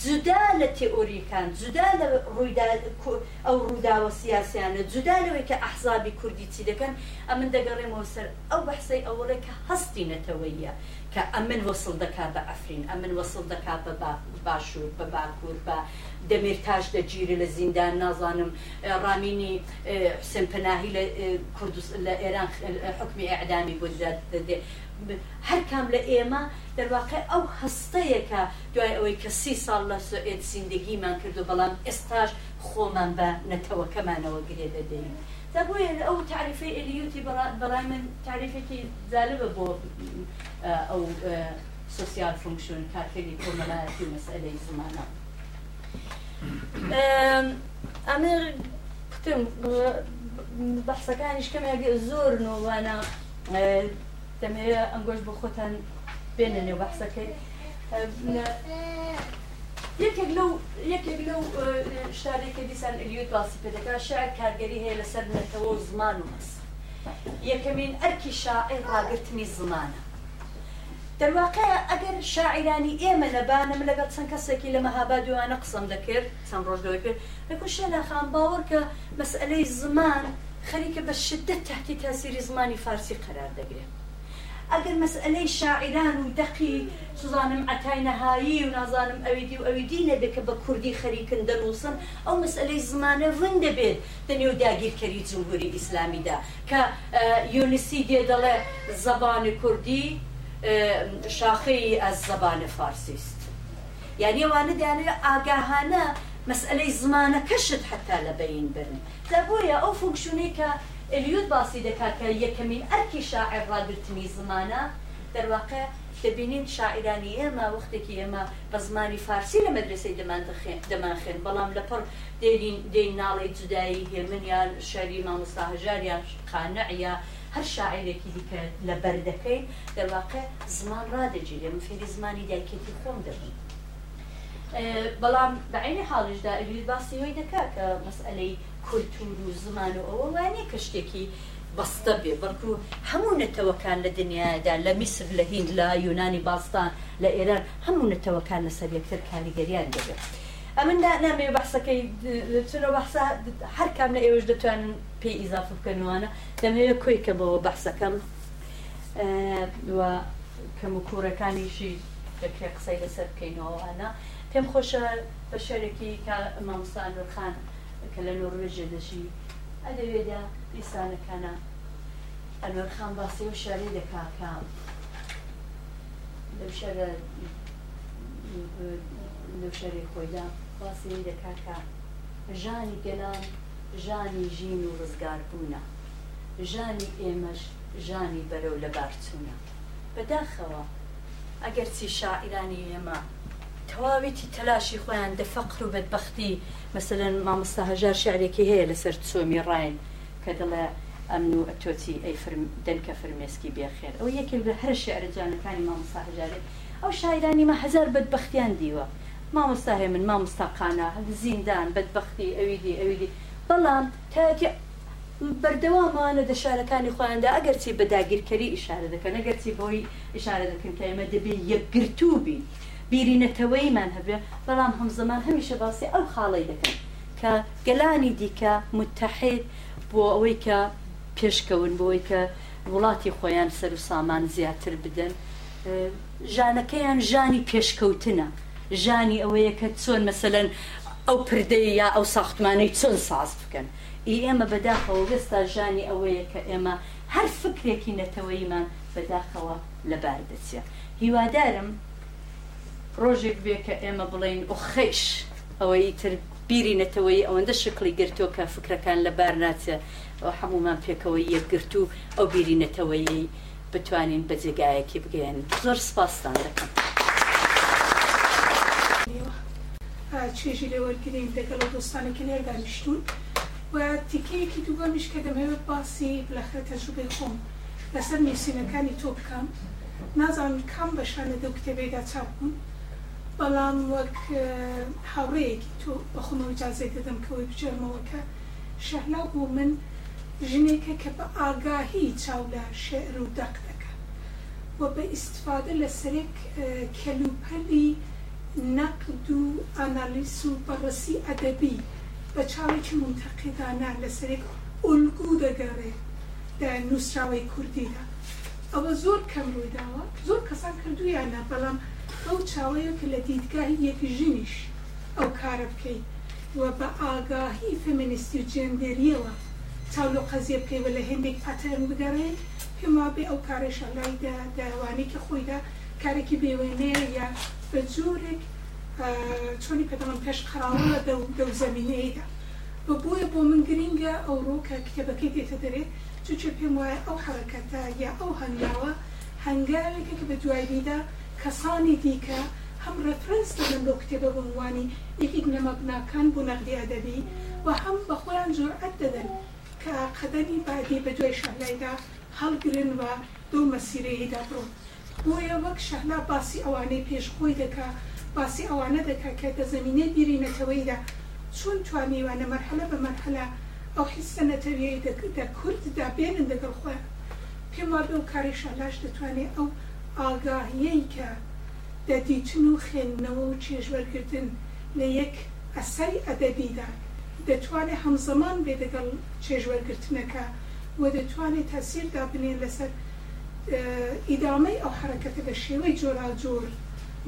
B: جودا لە تێئۆریکان جودا لە ڕوویدا ئەو ڕووداوە سیاسیانە جودا لەوەی کە ئەحزابی کوردی چی دەکەن ئەمن دەگەڕێمەوە سەر ئەو بەحسەی ئەوەڵێ کە هەستینەتەوەیە کە ئەمن وصل دەکا بە ئەفرین ئەمن وصل دەکا بە باشوور بە باکوور بە دەمێرتاش دەگیری لە زیندان نازانم ڕامینی سمپەناهی لە لە ئێران حکمی ئەعدامی گوزات دەدێ هەر کام لە ئێمە دەواقع ئەو هەستەیەکە دوای ئەوەی کە سی ساڵ لە سوئێت زیندگیمان کردو بەڵام ئێستاش خۆمان بە نەتەوەکەمانەوە گرێ دەدەین. تبوي او تعريفي اليوتي تعرفي كي زالبه بو او آه، سوسيال فونكشن كاتلي كوملا في مسألة زمانا أمير كتم بحث كان إيش كم هاجي الزور نو وأنا آه، تمرير أنجوش بخوتن بينني بحث كي آه، یەکێک لەو یەکێک لەو شتارێکی دیسان ئەلیوت باسی پێدەکە شاعر کارگەری هەیە لەسەر نەتەوە و زمان و مەس یەکەمین ئەرکی شاعر ڕاگررتنی زمانە دەواقع ئەگەر شاعرانی ئێمە لەبانم لەگەڵ چەند کەسێکی لە مەهابا دووانە قسم دەکرد چەند ڕۆژەوەی کرد لەکو شەلاخان باوەڕ کە مەسئلەی زمان خەریکە بە شدت تحتی تاسیری زمانی فارسی قرار دەگرێت ئەگەر مەسئلەی شاعران و دەقی سزانم ئەتای نەهایی و نازانم ئەویدی و ئەویدی نەبێت کە بە کوردی خەریکن دەنووسن ئەو مەسئلەی زمانە ون دەبێت دەنێو داگیرکەری جمهوری ئیسلامیدا کە یونسی دێ دەڵێ زەبانی کوردی شاخەی ئەس زەبانە فارسیست یعنی ئەوانە دەیانەوێت ئاگاهانە مەسئلەی زمانە کەشت حتا لە بەین برن لە بۆیە ئەو فونکشنەی کە ئەلیوت باسی دەکات کە یەکەمین ئەرکی شاعر ڕاگرتنی زمانە دەرواقع دەبینین شاعرانی ئێمە وەختێکی ئێمە بە زمانی فارسی لە مەدرسەی دەمان دەمانخێن بەڵام لەپڕ دین ناڵی جودایی هێمنیان شەری مامۆستاهژاریان قانەعە هەر شاعرێکی دیکە لە بەردەکەی دەواقع زمان ڕدەجێ مفێری زمانی دایکێتی خۆم دەبن. بەڵام بەعینی حاڵشدا ئەوی باسیەوەی دەکات کە مەسئلەی کلتور و زمان و ئەوە وانێ کە شتێکی بەستە بێ بەڵکو هەموو نەتەوەکان لە دنیادا لە میسر لە هند لە یۆنانی باستان لە ئێران هەموو نەتەوەکان لەسەر یەکتر کاریگەریان دەبێت ئەمندا نامێ بەحسەکەی چونە بەحسا هەر کام لە ئێوەش دەتوانن پێی ئیزاف بکەنوانە دەمەوێت کۆی کە بەوە بەحسەکەم کەم و کوورەکانیشی دەکرێ قسەی لەسەر بکەینەوەوانە پێم خۆشە بە شەرێکی کە مامسان خانە کە لە نۆڕێژە دەژی ئەدەوێدا ئێسانەکانە ئەلوەرخان باسی و شاری دەکاکە لەو شەرە لەو شەری خۆیدا باسی دەکاکە ژانی گەلان ژانی ژین و ڕزگار بوونە ژانی ئێمەش ژانی بەرەو لە بارچوونە بەداخەوە ئەگەر چی شاعرانی ئێمە تەواویتی تەلاشی خۆیان دەفەقر و بەدبختی مەسەن مامستا هەژار شعرێکی هەیە لەسەر سۆمی ڕایل کە دەڵێ ئەمن و ئەتۆتی ئەی دەنکە فرمێسکی بێخێر ئەو یەکێک لە هەر شعرەجانەکانی مامستا هەژارێت ئەو شاعرانی مە هەزار بەدبختیان دیوە مامۆستا هێ من مامۆستاقانە زیندان بەدبختی ئەویدی ئەویدی بەڵام تاکی بەردەوامانە دە شارەکانی خۆیاندا ئەگەرچی بەداگیرکەری ئیشارە دەکەن ئەگەرچی بۆی ئیشارە دەکەن کە ئێمە دەبێت یەکگرتوبی بیرینەتەوەیمان هەبێ بەڵام هەمزەمان هەمیشە باسی ئەو خاڵی دەکەن کە گەلانی دیکە متتەحید بۆ ئەوەی کە پێشکەون بۆەوەی کە وڵاتی خۆیان سەر و سامان زیاتر بدەن ژانەکەیان ژانی پێشکەوتنە ژانی ئەوەیە کە چۆن مەسەن ئەو پردەی یا ئەو ساختمانەی چۆن ساز بکەن ئی ئێمە بەداخەوە گەستا ژانی ئەوەیە کە ئێمە هەر فکرێکی نەتەوەیمان بەداخەوە لەبار دەچێت هیوادارم ڕۆژێک بێ کە ئێمە بڵین و خەش ئەوەی تر بیرینەتەوەی ئەوەندە شکلی گرتۆ کە فکرەکان لە بار ناچە ئەو هەمومان پێکەوەی یەکگرت و ئەو بیرینەتەوەی بتوانین بە جێگایەکی بگەێن زۆر سپاسان دەکەم.
C: چێژی لەوەرگین دەگەڵ دۆستانێکی لێرگانیشتون و تیکەیەکی دوگەمیش کە دەمەوێت باسی لەخرە تەجوبێ خۆم لەسەر نووسینەکانی تۆ بکەم نازان کام بەشانە دەو کتێبێدا چاپ بوون بەڵام وەک هاوڕەیەکی تۆ بەخۆمەوە جازێ دەدەم کەەوەی بجێمەوەکە شەهنا بۆ من ژنێکە کە بە ئاگاهی چاو لە شعر و دەق دەکە و بە ئیسفادە لە سەرێک کەلوپەلی نەقد و ئانالیس و بەڕسی ئەدەبی بە چاوێکی منتەقیدانە لە سەرێک ئولگو دەگەڕێ نووسراوی کوردیدا ئەوە زۆر کەم ڕوویداوە زۆر کەسان کردویانە بەڵام ئەو چاوەیە کە لە دیدگاهی یەکژنیش ئەو کارە بکەیت وە بە ئاگاهی فەمینیستی و جێندێریەوە چاولۆ قەزیە بکەیەوە لە هندێک پاتەرن بگەڕێت پێما بێ ئەو کارێشە لایدا داوانەی کە خۆیدا کارێکی بێوێنەیە یا بە جۆرێک چۆنی پێدەڵم پێش قراوە دە زمینەیەدا بە بۆیە بۆ من گرینگە ئەو ڕۆکە کتێبەکەی دێتە دەرێت چچە پێم وایە ئەو حرەکەتە یا ئەو هەنگاوە هەنگاوێکە کە بە دواییدا کەسانی دیکە هەم ڕفرەنس دەبن بۆ کتێبە بەوانی یەکێک نەمەبناکان بۆ نەقدی ئەدەبی و هەم بەخۆیان جورئەت دەدەن کە قەدەری بادی بە دوای شەلایدا هەڵگرن و دوو مەسیرەیەدا بڕۆ بۆیە وەک شەهنا باسی ئەوانەی پێشخۆی دەکا باسی ئەوانە دەکا کە دەزەمینە بیرینەتەوەیدا چۆن توانیوانە مەرحەلە بە مەرحەلە ئەو حیسە نەتەویی دەکرد دەکورددا بێنن دەگەڵ خۆیان پێم وابێ و کاری شەلاش دەتوانێت ئەو ئاگاهیەی کە دەدیچن و خوێندنەوە و چێژوەرگردن لە یەک ئەسەری ئەدەبیدا دەتوانێت هەمزەمان بێ دەگەڵ چێژوەرگرتنەکە و دەتوانێت تاسیردا بنێن لەسەر ئیدامەی ئەو حرەکەتە بە شێوەی جۆراجۆر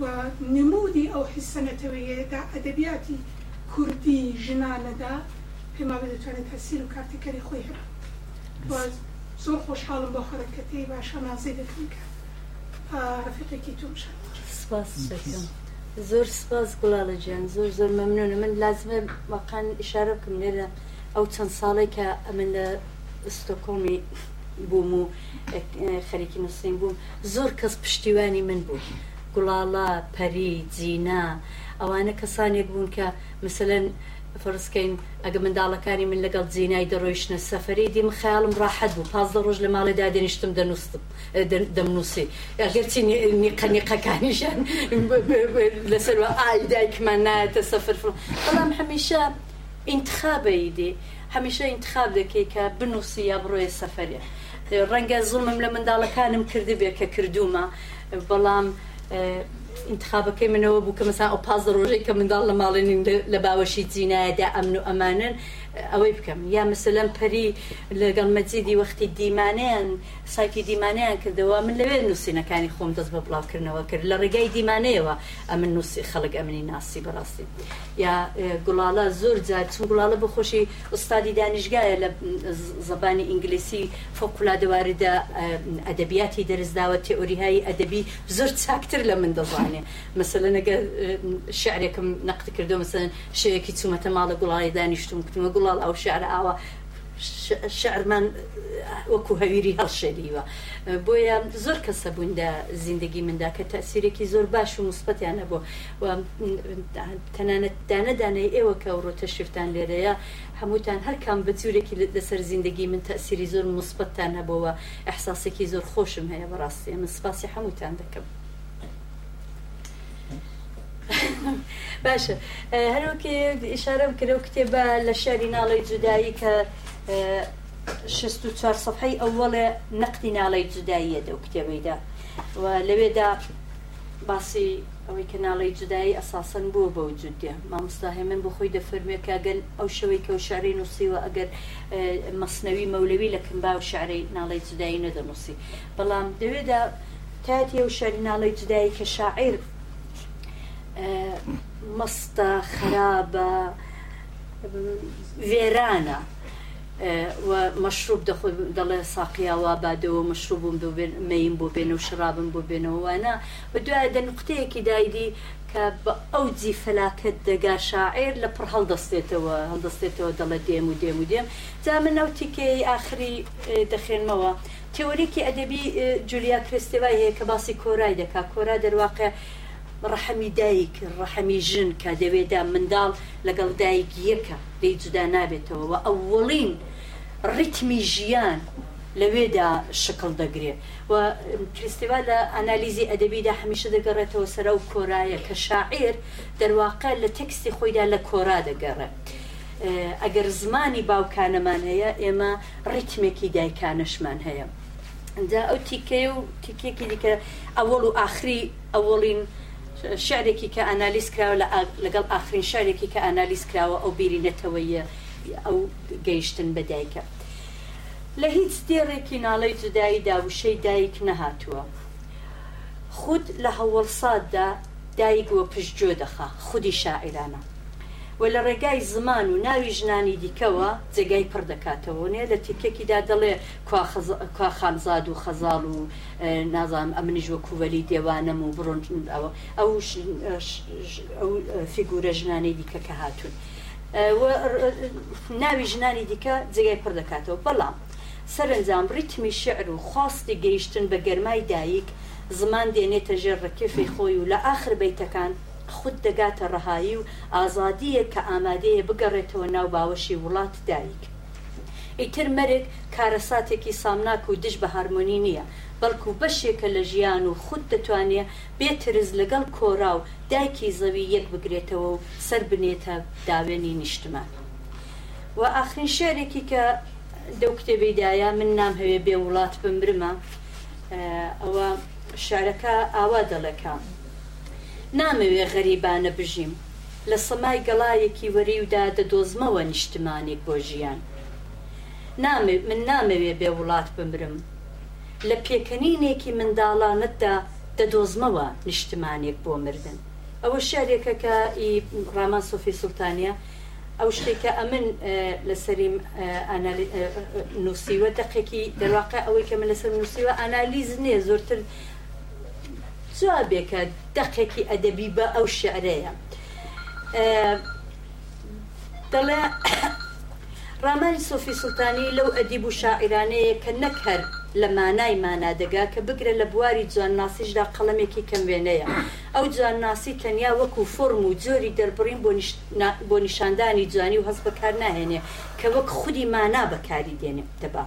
C: و نمودی ئەو حیسەنەتەوەیەدا ئەدەبیاتی کوردی ژنانەدا پێما دەتوانێت تاسیر و کارتیکەری خۆی هەبات. زۆر خۆشحاڵم بۆ خەرەکەتی باشە نازی دەکەنکە. ڕفقێکی توش سپاس
B: دەکەم. زۆر سپاس گوڵاڵە گیان زۆر زۆر مەمنونە من لازمە واقعان ئشارە بکەم لێرە ئەو چەند ساڵێک کە ئەمن لە ستۆکۆمی بووم و خەرێکی نووسین بووم زۆر کەس پشتیوانی من بوو گوڵاڵە پەری جینا ئەوانە کەسانێک بوون کە مثلەن فرسکەین ئەگە منداڵەکانی من لەگەڵ زیینای دەڕۆیشتە سەفری دیم خیاڵم ڕاحەت بوو پاز ڕۆژ لە ماڵێدا دێنیشتم دەنووسم دەمنووسی ئەگەرچی قەنیقەکانیشان لەسەر ئای دایکمان نایەتە سەفر بەڵام هەمیشە ئینتخابەیدی هەمیشە ئینتخاب دەکەی کە بنووسی یا بڕۆیە سەفرە ڕەنگە زڵمم لە منداڵەکانم کردی بێ کە بلام انتخابەکەی منەوە بوو کە مەسا ئەو پاز ڕۆژەی کە منداڵ لە ماڵێنین لە باوەشی جینایەدا ئەمن و ئەمانن ئەوەی بکەم یا مثلەن پەری لەگەڵ مەجیدی وەختی دیمانیان ساکی دیمانیان کردەوە من لەوێ نووسینەکانی خۆم دەست بە بڵاوکردنەوە کرد لە ڕێگای دیمانەیەوە ئەمن نووسی خەڵک ئەمنی ناسی بەڕاستی یا گوڵالە زۆر جار چون گوڵالە بخۆشی ئوستادی دانیشگایە لە زبانی ئینگلیسی فۆکولادەواردا ئەدەبیاتی دەرزداوە تێئۆریهایی ئەدەبی زۆر چاکتر لە من دەزانێ مثلە نەگە شعرێکم نەقت کردو مثلن شەیەکی چومەتە ماڵە گوڵی دانیشتم کردمە گوڵ دوڵال ئەو شعرە ئاوە شعرمان وەکو هەویری هەڵشێریوە بۆیە زۆر کەسە بووندا زیندگی مندا کە تاسیرێکی زۆر باش و مسبەتیان نەبوو تەنانەت دانەدانەی ئێوە کە ڕۆتە شفتان لێرەیە هەمووتان هەر کام بەجوورێکی لەسەر زیندگی من تاسیری زۆر مسبەتتان هەبەوە ئەحساسێکی زۆر خۆشم هەیە بەڕاستی من سپاسی هەمووتان دەکەم. باشە هەروکی ئشارە بکرە و کتێبە لە شاری ناڵی جودایی کە چوار سەحی ئەوەڵێ نەقتی ناڵی جوداییەدە و کتێبەیدا و لەوێدا باسی ئەوەی کە ناڵی جودایی ئەساسن بووە بەو جودێ مامۆستاهێ من بۆ خۆی دەفەرمێ کاگەن ئەو شەوەی کە و شارەی نووسیوە ئەگەر مەسنەوی مەولەوی لە کمبا و شارەی ناڵی جودایی نەدەنووسی بەڵام دەوێدا تاتی ئەو شاری ناڵی جودایی کە شاعیر مەستە خراپە وێرانە مەشروب دەخۆی دەڵێ ساقییاوا بادەوە مەشروبم مەیم بۆ بێنە و شرابم بۆ بێنەوەوانە بە دوای دە نقطەیەکی دایدی کە بە ئەو جی فەلاکت دەگا شاعر لە پڕ هەڵدەستێتەوە هەڵدەستێتەوە دەڵە دێم و دێم و دێم جا من ئەو تیکەی ئاخری دەخێنمەوە تێوەریکی ئەدەبی جولیا کرستێوای هەیە کە باسی کۆرای دەکا کۆرا دەرواقع ڕەحەمی دایک ڕەحەمی ژن کە دەوێدا منداڵ لەگەڵ دایک یەکە لی جودا نابێتەوە و ئەوڵین ڕیتمی ژیان لەوێدا شکل دەگرێت و کریستیوا لە ئەنالیزی ئەدەبیدا هەمیشە دەگەڕێتەوە سەر و کۆرایە کە شاعیر دەرواقع لە تەکستی خۆیدا لە کۆرا دەگەڕێت. ئەگەر زمانی باوکانەمان هەیە ئێمە ڕیتمێکی دایکانشمان هەیە. دا ئەو تیکەیە و تیکێکی دیکە ئەوەڵ و ئاخری ئەوەڵین، شعرێکی کە ئەنالیز کراوە لەگەڵ ئاخرین شارێکی کە ئەنالیز کراوە ئەو بیرینەتەوەیە ئەو گەیشتن بەدایکە لە هیچ دێڕێکی ناڵی جدایی داوشەی دایک نەهاتووە خود لە هەوڵساددا دایک وە پشتگوێ دەخە خودی شاعرانە و لە ڕێگای زمان و ناوی ژنانی دیکەوە جێگای پڕ دەکاتەوە نێ لە تێکێکیدا دەڵێ کا خامزاد و خەزاڵ و نازانم ئەمنیش وە کووەلی دێوانم و بڕۆنج ئەوە ئەو فیگورە ژنانی دیکە کە هاتوون ناوی ژنانی دیکە جێگای پڕ دەکاتەوە بەڵام سەرنجام ریتمی شعر و خواستی گەیشتن بە گەرمای دایک زمان دێنێتە ژێر ڕکێفی خۆی و لە آخر بەیتەکان خود دەگاتە ڕەهایی و ئازادیە کە ئامادەیە بگەڕێتەوە ناو باوەشی وڵات دایک ئیتر مەرێک کارەساتێکی سامناک و دش بە هارمۆنی نییە بەڵکو بەشێکە لە ژیان و خود دەتوانێت بێترز لەگەڵ کۆرا و دایکی زەوی یەک بگرێتەوە و سەر بنێتە داوێنی نیشتمان و ئاخرین شارێکی کە دەو کتێبیدایە من نام هەوێ بێ وڵات بمرمە ئەوە شارەکە ئاوا دەڵەکە نامەوێ غەریبانە بژیم لە سەمای گەڵایەکی وەری ودا دەدۆزمەوە نیشتمانی بۆ ژیان من نامەوێ بێ وڵات بمرم لە پێکەنینێکی منداڵانتدا دەدۆزمەوە نیشتمانێک بۆ مردن ئەوە شارێکە کە ڕامان سۆفی سوڵتانە ئەو شتێکە ئەمن لەسەریم نووسیوە دەقێکی دەواقع ئەوەی کە من لەسەر نووسیوە ئانالیز نییە زۆرتر سوا بێکە دەقێکی ئەدەبی بە ئەو شعرەیە دەڵێ ڕامانی سۆفی سلتانی لەو ئەدیب و شاعرانەیە کە نەک هەر لە مانای مانادەگا کە بگرە لە بواری جوانناسیشدا قەڵەمێکی کەم وێنەیە ئەو جوانناسی تەنیا وەکو فۆرم و جۆری دەربڕین بۆ نیشاندانی جوانی و هەست بەکار ناهێنێ کە وەک خودی مانا بەکاری دێنێ دەبا.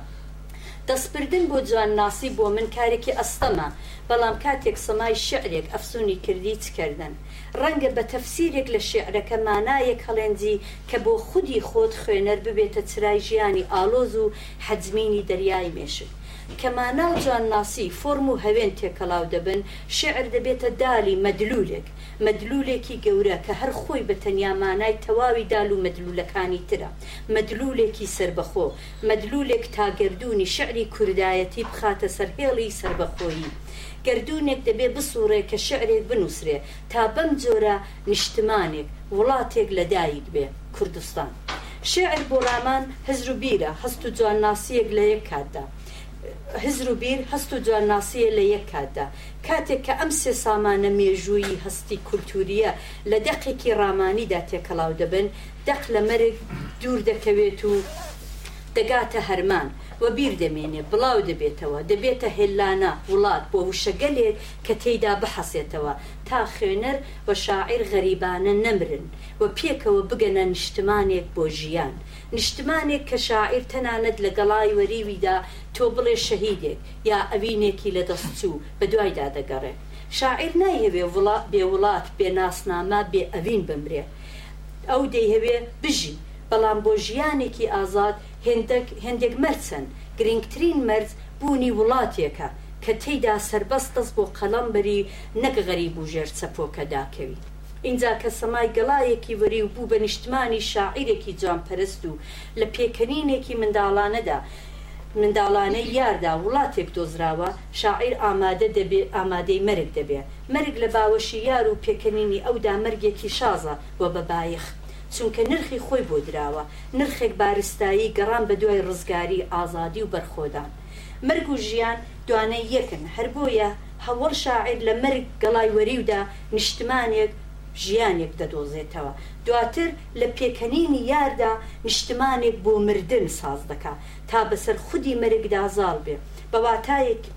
B: دەستبردن بۆ جوان ناسی بۆ من کارێکی ئەستەمە بەڵام کاتێک سەمای شعرێک ئەفسونی کردی چکردن ڕەنگە بە تەفسیرێک لە شعرەکە مانایەک هەڵێنجی کە بۆ خودی خۆت خوێنەر ببێتە چرای ژیانی ئالۆز و حەزمینی دەریای مێشک کەمانە و جانناسی فۆرم و هەوێن تێکەڵاو دەبن شعر دەبێتە دالی مەدلولێک مەدلولێکی گەورە کە هەر خۆی بە تەنیامانای تەواوی دال و مەدلولەکانی ترە مەدلولێکی سربەخۆ مەدلولێک تاگردردونی شعری کوردایەتی بخاتە سەرهێڵی سربەخۆیی. گردونێک دەبێ بسوڕێ کە شعرێک بنووسێ تا بەم جۆرە نیشتمانێک وڵاتێک لەدایک بێ کوردستان. شعر بۆ ڕامان هەزر و بیرە هەست و جوانناسیەک لە یەک کاتدا هزر و بیر هەست و جوانناسیە لە یەک کاتدا کاتێک کە ئەم سێ سامانە مێژووی هەستی کولتوریە لە دەقێکی ڕامانیدا تێکەڵاو دەبن دەق لە مەرگ دوور دەکەوێت و دەگاتە هەرمان وە بیر دەمێنێ بڵاو دەبێتەوە دەبێتە هێلانە وڵات بۆ وشەگەلێ کە تێیدا بحەسێتەوە تا خوێنەر بە شاعیر غەریبانە نەمرن وە پێکەوە بگەنە نیشتمانێک بۆ ژیان نیشتمانێک کە شاعیر تەنانەت لە گەڵای وەریویدا تۆ بڵێ شەهیدێک یا ئەوینێکی لە دەستچوو بە دوایدا دەگەڕێت شاعیر نایهوێ وڵات بێ وڵات بێ ناسنامە بێ ئەوین بمرێ ئەو دەیهوێ بژی بەڵام بۆ ژیانێکی ئازاد هندێک مەرچەن گرنگترین مەرز بوونی وڵاتێکە کە تێیدا سربەست دەست بۆ قەڵەمبەری نەک غەریب و ژێر چەپۆکەداکەوی اینجا کە سەمای گەڵایەکی وەری و بوو بە نیشتمانی شاعیرێکی جوانپەرست و لە پێکەنینێکی منداڵانەدا منداڵانە یاردا وڵاتێک دۆزراوە شاعیر ئامادە دەبێ ئامادەی مەرگ دەبێ مەرگ لە باوەشی یار و پێکەنینی ئەودا مەرگێکی شازە و بەبایخ چونکە نرخی خۆی بۆ دراوە نرخێک بارستایی گەڕان بە دوای ڕزگاری ئازادی و بەرخۆدان مرگ و ژیان دوانەی یەکن هەر بۆیە هەوڵ شاعر لە مرگ گەڵای وەریودا نیشتمانێک ژیانێک دەدۆزێتەوە دواتر لە پێکەنینی یاردا نیشتمانێک بۆ مردن ساز دەکا تا بەسەر خودی مرگدا زاڵ بێ بەواتایەکی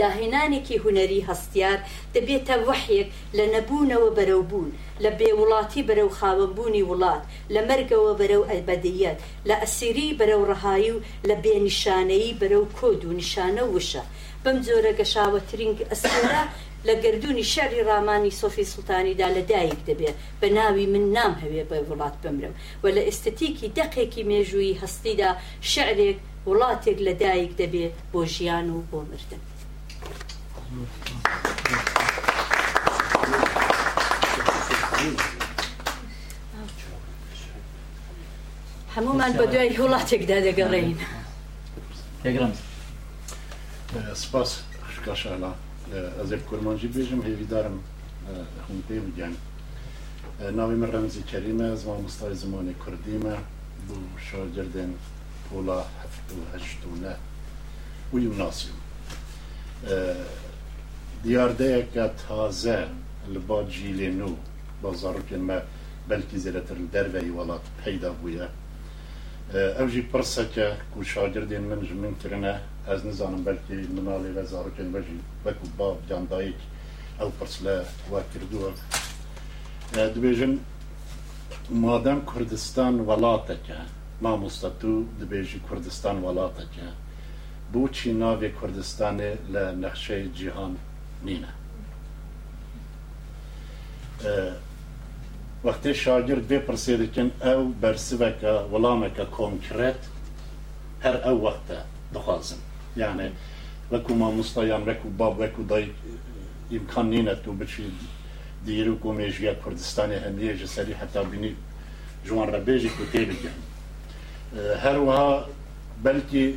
B: داهێنانێکی هوەری هەستیار دەبێتە وەحێک لە نەبوونەوە بەرەوبوون لە بێوڵاتی بەرەو خاوەبوونی وڵات لە مەرگەوە بەرەو ئەلبەدەیەت لە ئەسیری بەرەو ڕەهایی و لە بێنیشانەیی بەرەو کۆد و نیشانە وشە بەم جۆرە گەشاوەترینگ ئەسیرە لە گردردونی شەری ڕامانی سۆفی سلتانیدا لە دایک دەبێت بە ناوی من نام هەوێ بە وڵات بمرم و لە ئستتیکی دەقێکی مێژووی هەستیدا شعرێک وڵاتێک لە دایک دەبێت بۆ ژیان و بۆ مردن. هەمومان
D: بە دوای وڵاتێکدا دەگەڕین سپاس خشکاشالا ئەزێ کورمانجی بێژم هێویدارم هەم پێ بگەن ناوی من ڕەمزی کەریمە زمان مستای زمانی کوردیمە بوو شارگردێن پۆلا هەفت و هەشت و نە وی ناسیم لبا جیل نو با جیلێ نو بلکی زارڕکێنمە تر دروی دەرەی پیدا پەیدا او جی پرسه که که شاگردین من جمین کرنه از نزانم منالی و لە زارڕکێن بەژی بکو باب که او پرس لە وا کردستان دبێژن که کوردستان وڵاتەکە مامۆستا تو کردستان کوردستان که بو چی ناوی کردستانی لنخشه جیهان نينا وقت أه، وقتی شاگرد به پرسید کن او ولامه که کنکرت هر او وقت دخوازن یعنی وکو ما مستیان وکو باب وکو دای امکان نینه تو بچی دیرو کومیش یا کردستانی همیه جسری حتی بینی جوان ربیجی کو تیلی جن أه، هر وها بلکی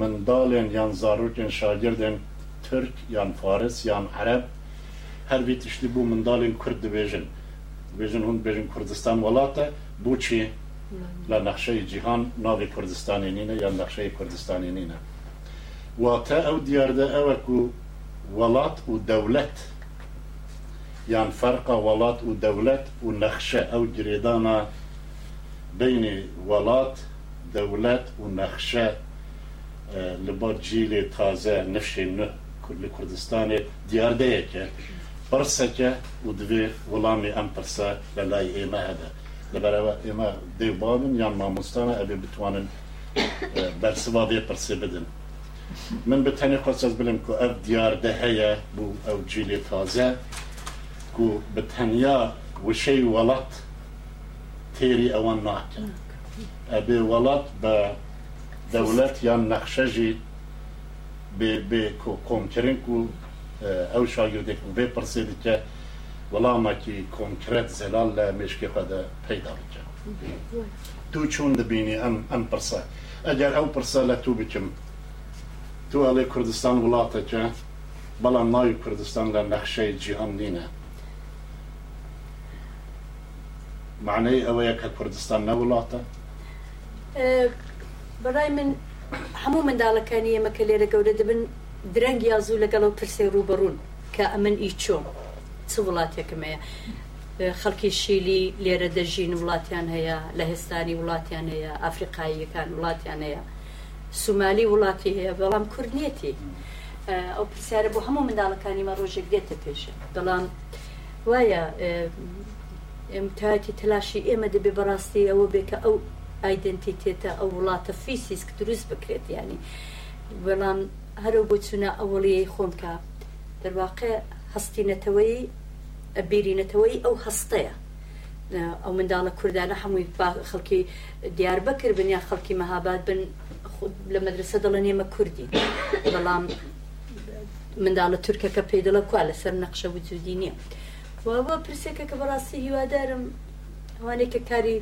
D: من دالین یان زاروکن شاگردن Türk, yan Fars, yan Arap, her vi tişli bu mendalên Kurd dibêjin. Dibêjin hûn dibêjin Kurdistan welat e, çi? La nexşeyê cihan, navi Kurdistanê nîne yan nexşeyê Kurdistanê nîne. Wate ew diyar de ew e ku welat û dewlet yan farka welat u dewlet u nexşe ew girêdana beynî welat, dewlet u nexşe li bar cîlê taze nifşên nû کوردی کوردستانی دیاردەیەکە پرسەکە و دوێ وڵامی ئەم پرسە لە لای ئێمە هەدە لەبەرەوە ئێمە دێباون یان مامۆستانە ئەبێ بتوانن اه، بەرسوا بێ پرسێ بدن من بتەنێ خۆچەس بلم کو ئەف دیاردە هەیە بوو ئەو جیلی تازە کو بەتەنیا وشەی وڵات تێری ئەوان ناکەن ئەبێ وڵات بە دەولەت یان نەخشەژی به به کۆمکردن و ئەو شاگردێک بێ پرسێ دیکە وەڵامەکی کۆنکرێت زێلال لە مشکی خەدە پەیدا بکە دوو چۆن دەبینی ئەم ئەم پرسە ئەگەر ئەو پرسە لە تو بکەم تو ئەڵێ کوردستان وڵاتەکە بەڵام ناوی کوردستان لە نەخشەی جیهان نینە معنەی ئەوەیە کە کوردستان نە وڵاتە
B: برای من هەموو منداڵەکانی ئێمەکە لێرە گەورە دەبن درەنگ یا زوو لەگەڵەوە پرسێ ڕوبڕوون کە ئەمن ئی چۆم چ وڵاتێکمەیە خەڵکی شیلی لێرە دەژین وڵاتیان هەیە لە هێستانی وڵاتیان هەیە ئافریقاییەکان وڵاتیان هەیە سومالی وڵاتی هەیە بەڵام کوردنیەتی ئەو پرسیارە بۆ هەموو منداڵەکانی مە ڕۆژێک دێتە پێشە بەڵام وایە ئێمتاتی تلاشی ئێمە دەبێ بەڕاستی ئەوە بێکە ئەو ئایدنتیتێتە ئەو وڵاتە فیسیسک دروست بکرێت ینی بەڵام هەرو بۆ چونە ئەوڵیەی خۆمکە دەواقع هەستینەتەوەی بێرینەتەوەی ئەو هەستەیە ئەو منداڵە کوردانە هەمووی خەڵکی دیار بەکرد بن یا خەڵکی مەهاباد بن لە مەدرسە دەڵە نێمە کوردی بەڵام منداڵە تورکەکە پێی دەڵە کوا لەسەر نەقشە وجودی نییە وابە پرسێکە کە بەڕاستی هیوادارم ئەوانێکە کاری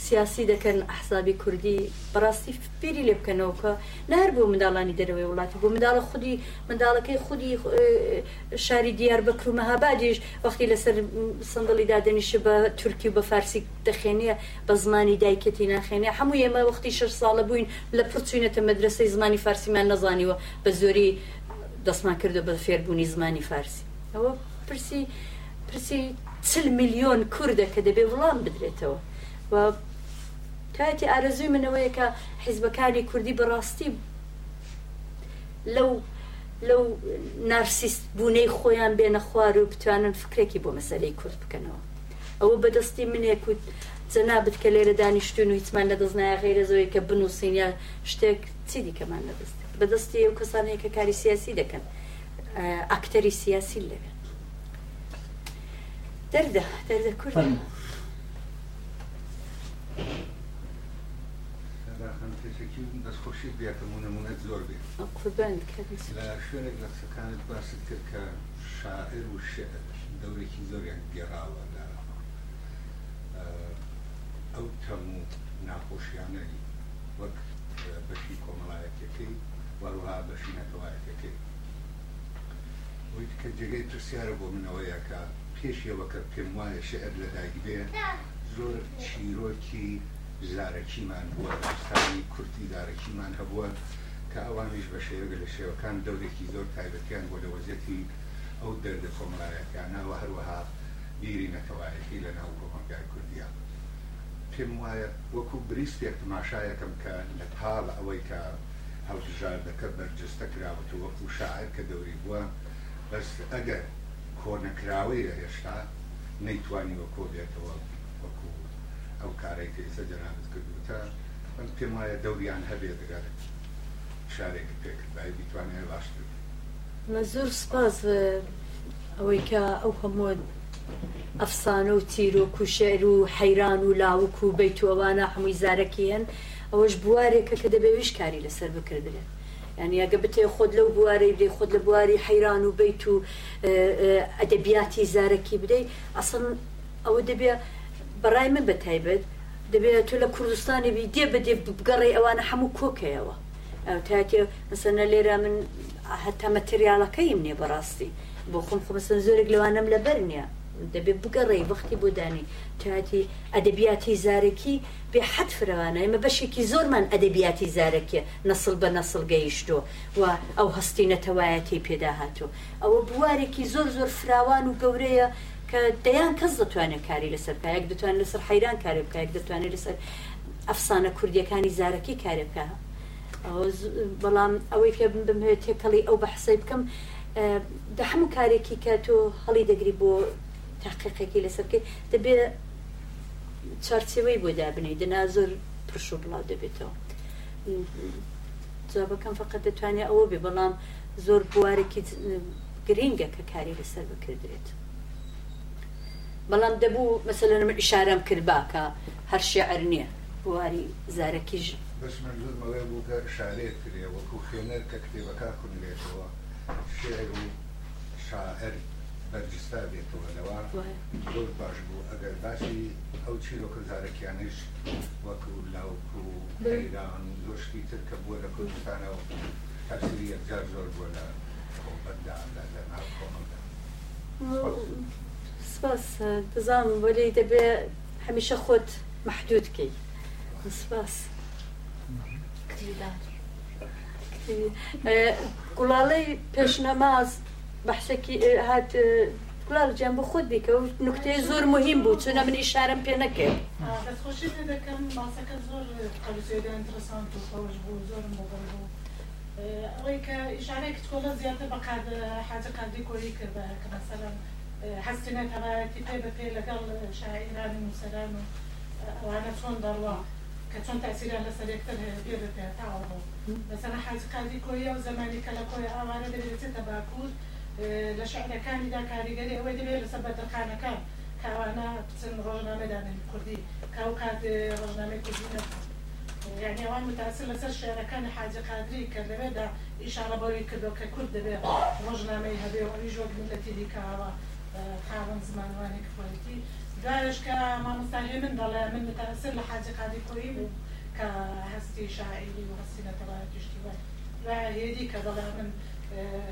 B: سیاسی دەکەن حسابی کوردی بەڕاستی فێری لێ بکەنەوە کە نار بۆ منداڵانی دەرەوەی وڵاتی بۆ منداڵە خودی منداڵەکەی خودی شاری دیار بە کرومەهابادیش وەختی لەسەر سندڵی دادەنیشە بە تورکی و بە فارسی دەخێنە بە زمانی دایکەتی ناخێنێ هەموو ئێمە وەختی شش ساڵە بووین لە پرچوینەتە مەدرسەی زمانی فارسیمان نەزانیوە بە زۆری دەستمان کردو بە فێربوونی زمانی فارسی ئەوە پرسی پرسی چل میلیۆن کووردە کە دەبێ وڵام بدرێتەوە و تایەتی ئارەزوی منەوەیە کە حیزبەکانی کوردی بەڕاستی لەو لەو نارسیست بوونەی خۆیان بێنە خوار و بتوانن فکرێکی بۆ مەسەرەی کورد بکەنەوە ئەوە بەدەستی منێک و جەنابەت کە لێرە دانیشتون و هیچمان لە دەستنایە غیرە زۆی کە بنووسین یا شتێک چی دیکەمان لەدەست بەدەستی ئەو کەسانەیە کە کاری سیاسی دەکەن ئاکتەری سیاسی لەوێ دەردە دەردە کورد.
D: دەستخۆشی بێتم و نمونەت زۆر بێت لە شوێنێک لە قسەکانت باست کرد کە شاعر و شعر دەورێکی زۆریان گێراوە لە ئەو تەم و ناخۆشیانەی وەک بەشی کۆمەڵایەتەکەی وەروها بەشی نەتەوایەتەکەی کە جگەی پرسیارە بۆ منەوەیە کە پێشیەوە کە پێم وایە شعر لە دایک بێت زۆر چیرۆکی زارەکیمان بووە ڕستانی کورتی دارەکیمان هەبووە کە ئەوانش بە شێوەگە لە شێوەکان دەورێکی زۆر تایبەتیان بۆ لە وەزیەتی ئەو دەردە کۆملایەتیانەوە هەروەها بیری نەتەوایەکی لە ناو کۆمەگای کوردیا پێم وایە وەکو بریسێک تماشایەکەم کە لە پاڵ ئەوەی کە هەڵژار دەکە بەرجستە کراوەت و وەکو شاعر کە دەوری بووە بەس ئەگەر کۆنەکراوی لە هێشتا نەیتوانی وە کۆبێتەوە ئەو کارێک ئێستا جەنابەت کردوتە من پێم وایە دەوریان هەبێت دەگەر شارێک پێکرد بای بیتوانێت باشتر
B: مە زۆر سپاس ئەوەی کە ئەو هەموو ئەفسانە و تیرۆک و شعر و حەیران و لاوک و بیت ئەوانە هەمووی زارەکیەن ئەوەش بوارێکە کە دەبێویش کاری لەسەر بکردێت ینی ئەگە بتێ خۆت لەو بوارەی بدەی خۆت لە بواری حەیران و بیت و ئەدەبیاتی زارەکی بدەیت ئەسن ئەوە دەبێت بەڕای من بە تایبەت دەبێت تۆ لە کوردستانێبی دێ بەدێ بگەڕی ئەوانە هەموو کۆکەوە تاتی سەنە لێرە من هەتا مەتریالەکەیم نێ بەڕاستی بۆ خۆم خۆمەسن زۆرێک لەوانم لە بەر نییە دەبێت بگەڕێی وەختی بۆدانی تاتی ئەدەبیاتی زارەکی بێ حەت فرەوانە ئمە بەشێکی زۆرمان ئەدەبیاتی زارەکیە نسل بە نسل گەیشتۆ و ئەو هەستی نەتەوایەتی پێدا هاتوو ئەوە بوارێکی زۆر زۆر فراوان و گەورەیە کە دەیان کەس دەتوانێت کاری لەسەر کایەک دەتوان لەسەر حەیران کاری بکایەک دەتوانێت لەسەر ئەفسانە کوردیەکانی زارەکەی کارێ بکە بەڵام ئەوەی پێ بمێت تێکەڵی ئەو بە حسەی بکەم دە هەموو کارێکی کە تۆ هەڵی دەگری بۆ تاقیقێکی لەسەرکەی دەبێت چارچەوەی بۆ دابنی دنا زۆر پرش و بڵاو دەبێتەوە جوابەکەم فقط دەتوانێت ئەوە بێ بەڵام زۆر بوارێکی گرینگە کە کاری لەسەر بکردێت. بەڵام دەبوو مەسەلەن من ئشارەم کرد باکە هەر شێعر نییە بواری زارەکیژ
D: شارێت کرێ وەکو خوێنەر کە کتێبەکە خوێنێتەوە شێر و شاعر بەرجستا بێتەوە لەوە زۆر باش بوو ئەگەر باسی ئەو چیرۆکە زارەکیانش وەکو لاوکو و دەیران و زۆشتی تر کە بووە لە کوردستانەوە تەسری یەکجار زۆر بووە لە خۆبەتدا لە ناو کۆمەدا
B: سباس تزام ولي دبي هميشه خود محدود كي سباس آه، قلالي بيش نماز بحثكي آه، هات آه، قلال جنب خود بك نكته زور مهم بو چون من اشاره پی نکرد
E: بس خوشی بده کم باسه که زور قبل زیاده انترسانت و خوش بود زور مبرد بود ريك إيش عليك تقول زيادة بقعد حاجة قاعدة كوري كذا مثلا حەستینە تەواەتی پێ بەپێ لەگەڵ شاعران موسەران و ئەوانە چۆن دەڕوا کە چۆن تاسیران لەسەر یەکتر بێ بەپێ تاوەبوو بەسەر حاجقادی کۆیە و زمانی کە لە کۆی ئەوانە دەبێتێتە باکوور لە شعرەکانیدا کاریگەری ئەوەی دەبێت لەسەر بەدەخانەکان کاوانە بچن ڕۆژنامەدانن کوردی کاو کات ڕۆژنامەی کوردی نەبوو يعني وان متأثر لسر شعر كان حاجة قادري كذا بدا إشارة بوري كذا ككرد بدا رجنا ما يهبي ويجوك من التي ديكا خاوەن زمانوانی خۆیەتی كا ما مامۆستاهێ من دەڵێ من متەسر لە حاجی قادی خۆی بوو کە هەستی شاعری و هەستی نەتەڵای تشتی وای هێدی کە دەڵێ من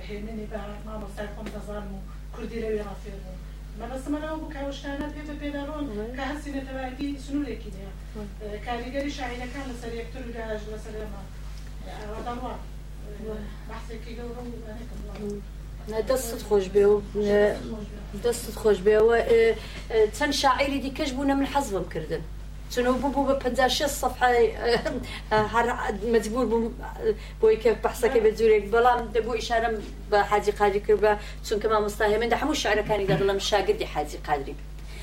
E: هێننی بە مامۆستای خۆم دەزانم و کوردی لەوێ ڕافێر بوو مەبەسمەەوە بوو کاوشتانە پێتە پێداڕۆن کە هەستی نەتەوایەتی سنوورێکی كا کاریگەری شاعري كان یەکتر و داژ لەسەر ئەمە ئەوە دەڕوە بەحسێکی گەورە و ئەنێکم
B: دەستت خۆش بێ و دەستت خۆش بێەوە چەند شاعری دیکەش بوونە من حەز بم کردن چونەوە به بە صفحه هر مجبور بووم بۆی که به بە زورێک ده دەبوو اشارم با حاجی قادری کرده چون که ما مستاهێ من دا شعر شعرەکانی دەڵم شاگردی حاجی قادری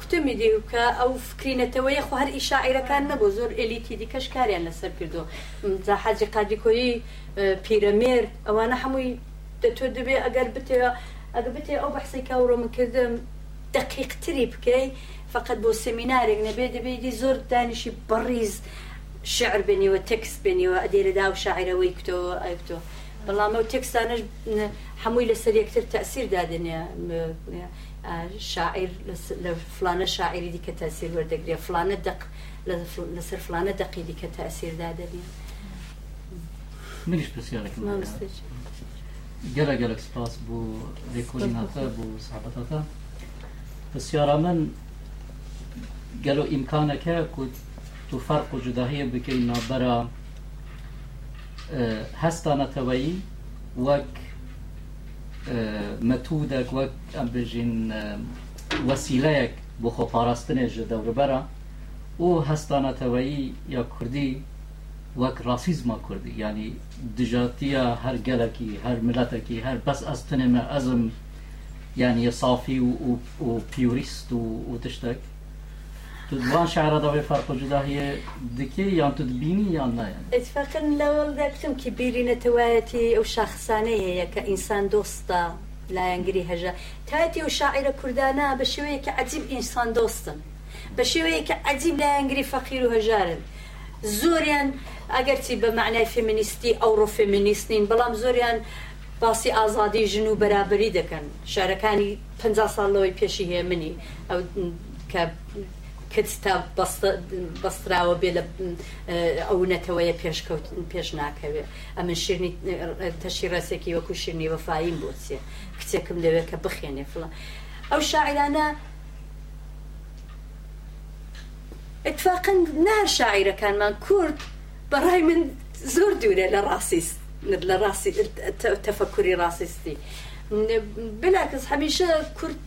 B: کوتمی دی کە ئەو فکرینەتەوەی خو هەر ئیشاعیرەکان نەبوو زۆر ئەلیتی دیکەش کاریان لەسەر کردو حاجی قادیکۆری پیرەمێر ئەوانە هەمووی دەتۆ دەبێ ئەگەر بتێ ئەگە بتێ ئەو بەحسی کاڕۆ من کردم دقیقتری بکەی فقط بۆ سمینارێک نەبێ دەبێتی زۆر دانیشی بەڕیز شعر بنیوە تەکس بنیوە ئەدێرە دا و شاعرەوەی کتەوە ئەکتۆ بەڵام ئەو تەکسانەش هەمووی لەسەر یەکتر تەسیر دادنە آه، شاعر شاعري شاعری دیکە ورد وەردەگرێ فلانه دق لەسەر فلانە دقی دیکە تاسیر دادەبێ
D: منیش پرسیارێکم گەرە سباس بو بۆ بو صحبتاتا بس پرسیارە من گەلو ئیمکانەکە کوت تو فرق جداهيه جوداهەیە بکەین هستانا هەستانەتەوەی وەک مەتودێک وەک ئەم بژین وەسیلەیەک بۆ خۆپاراستنێژ دەوربەرە و هەستانەتەوەیی یا کوردی وەک ڕاسیزمە کوردی ینی دژاتیە هەر گەلەکی هەر ملەتێکی هەر بەس ئەستنێمە ئەزم ینی سافی و پیوریست و تشتێک تدوان شعر داوي فرق وجوده هي دكي يان تدبيني يان لا يعني
B: اتفاقا لو ذاكتم كبيرين تواتي او شخصانية كإنسان دوستا لا ينقري هجا تاتي وشاعر كردانا بشوية كعجيب إنسان دوستا بشوية كعجيب لا ينقري فقير وهجارا زوريان ئەگەرچی بە معنای فمینیستی ئەوڕۆ فمینیستین بەڵام زۆریان باسی ئازادی ژن و بەرابری دەکەن شارەکانی 50 ساڵەوەی پێشی هێمنی ئەو کە کەستا بەستراوە بێ لە ئەو نەتەوەیە پێشکەوت پێش ناکەوێت ئەمن شیرنی تەشی ڕاستێکی وەکو شیرنی وەفایم بۆچێ کچێکم لەوێت کە بخێنێ فڵ ئەو شاعرانە اتفاقن نار شاعیرەکانمان کورد بەڕای من زۆر دوورە لە ڕاستیست لە ڕاستی تەفەکوری ڕاستیستی بلاکەس هەمیشە کورد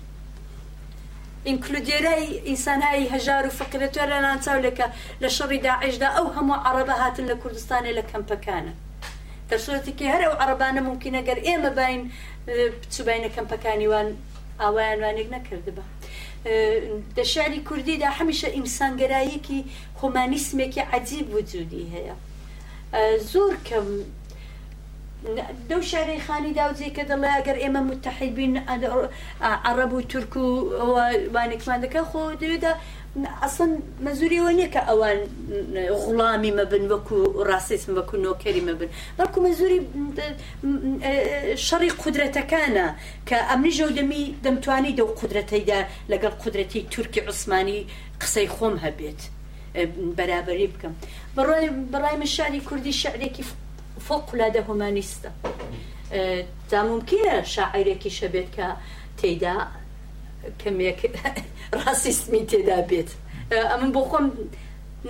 B: ئینکلودێرای ئینسانهایی هەژار و فقرەتۆ لە نانچاولەکە لە شەڕی داعشدا ئەو هەموو عربە هاتن لە کوردستانی لە کەمپەکانە دەرسۆتێکی هەرە و عربانە ممکنەگەر ئێمە باین بچوبینە کەمپەکانیوان ئاوایانوانێک نەکردبە. دە شاری کوردیدا هەمیشە ئیمسانگەرایەکی خۆمانیسمێکی عجیب وجودی هەیە. زۆر کەم دەو شارەی خانی داوزی کە دەڵێ ئەگەر ئێمە متتحید بین عرب و تورک و وانێکمان دەکە خۆ دەوێتدا ئەسن مەزوریەوە نییە کە ئەوان غڵامی مەبن وەکو ڕاستیسم وەکو نۆکەری مەبن بەڵکو مەزوری شەڕی قدرەتەکانە کە ئەمنی ژەودەمی دەمتوانی دەو قدرەتەیدا لەگەڵ قدرەتی تورکی عوسمانی قسەی خۆم هەبێت بەرابری بکەم بەڕای بەڕای من شاری کوردی شعرێکی فوقلاده هومانیستە تا ممکنە شاعیرێکی شەبێت کە تێدا کەمێک ڕاستیسمی تێدا بێت ئەمن بۆ خۆم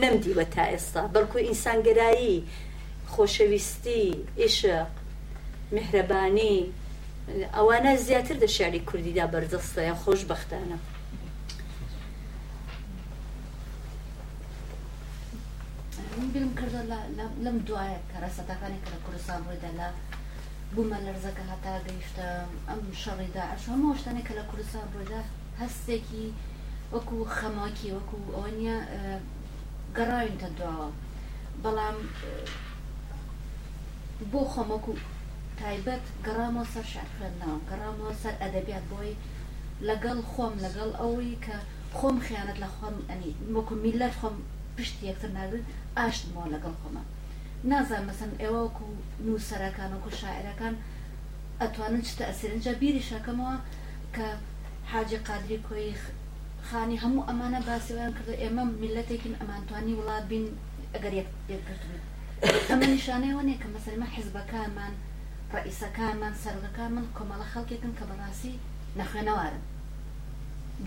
B: نەمدیوە تا ئێستا بەڵکو ئینسانگەرایی خۆشەویستی عشق مهرەبانی ئەوانە زیاتر دە شاری کوردیدا بەردەستە یا خۆش بەختانە بیرم کردە لەم دوایە کە ڕاستەکانی کە لە کوردستان ڕێدا لە بوومە لەرزەکە هەتا گەیشتە ئەم شەڕیدا ئەشەمە شتانێک کە لە کوردستان ڕێدا هەستێکی وەکو خەماکی وەکو ئەوە نیە گەڕاوینتە دواوە بەڵام بۆ خۆمەکو تایبەت گەڕامەوە سەر شارکردنەوە گەڕامەوە سەر ئەدەبیات بۆی لەگەڵ خۆم لەگەڵ ئەوەی کە خۆم خیانەت لە خۆم ئەنی وەکو میلەت خۆم پشتی یەکتر ناگرن ئاشتمەوە لەگەڵ خۆمە نازان مەسن ئێوەکو نووسەرەکان وکو شاعرەکان ئەتوانن چتە ئەسرنجە بیری شەکەمەوە کە حاجی قادری کۆی خانی هەموو ئەمانە باسیوان کردو ئێمە میلەتێکین ئەمانتوانی وڵات بین ئەگەر یەکردن ئەمە نیشانەیەوە نیە کە مەسلمە حیزبەکانمان ڕئیسەکانمان سەرگەکان من کۆمەڵە خەڵکێکن کە بەڕاستی نەخێنەوارن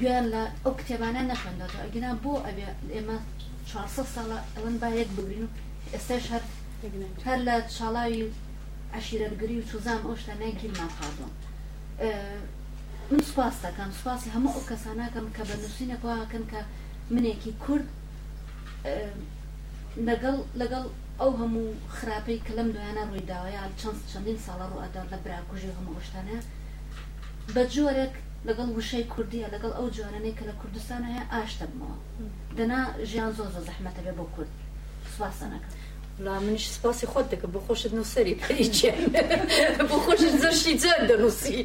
B: گوێن لە ئەو کتێبانە نەخوێندەوە ئەگنا بۆ ئەبێ ئێمە 400 ساڵە ئەڵەن با یەک بگرین و ئێستاش هەر هەر لە چاڵاوی عشیرەرگری و چوزام ئەو شتە نەگیرمان خازۆم من سوپاس دەکەم سوپاسی هەموو ئەو کەسانەکەم کە بە نووسینەکەن کە منێکی کورد لەگەڵ لەگەڵ ئەو هەموو خراپەی کە لەم دویانە ڕوویداوە یا چەند چەندین ساڵە ڕوەدا لە براکوژی هەموو شتانە بە جۆرێک لەگەڵ وشەی کوردیە لەگەڵ ئەو جوانەی کە لە کوردستان هەیە ئاشتە بمەوە دەنا ژیان زۆ زۆ زەحمەتە بێ بۆ کورد سواسەنەکە لا منش سپاسی خۆت دەکە بۆ خۆشت نووسری پریچێ بۆ خۆشت زەشی جەر دەنووسی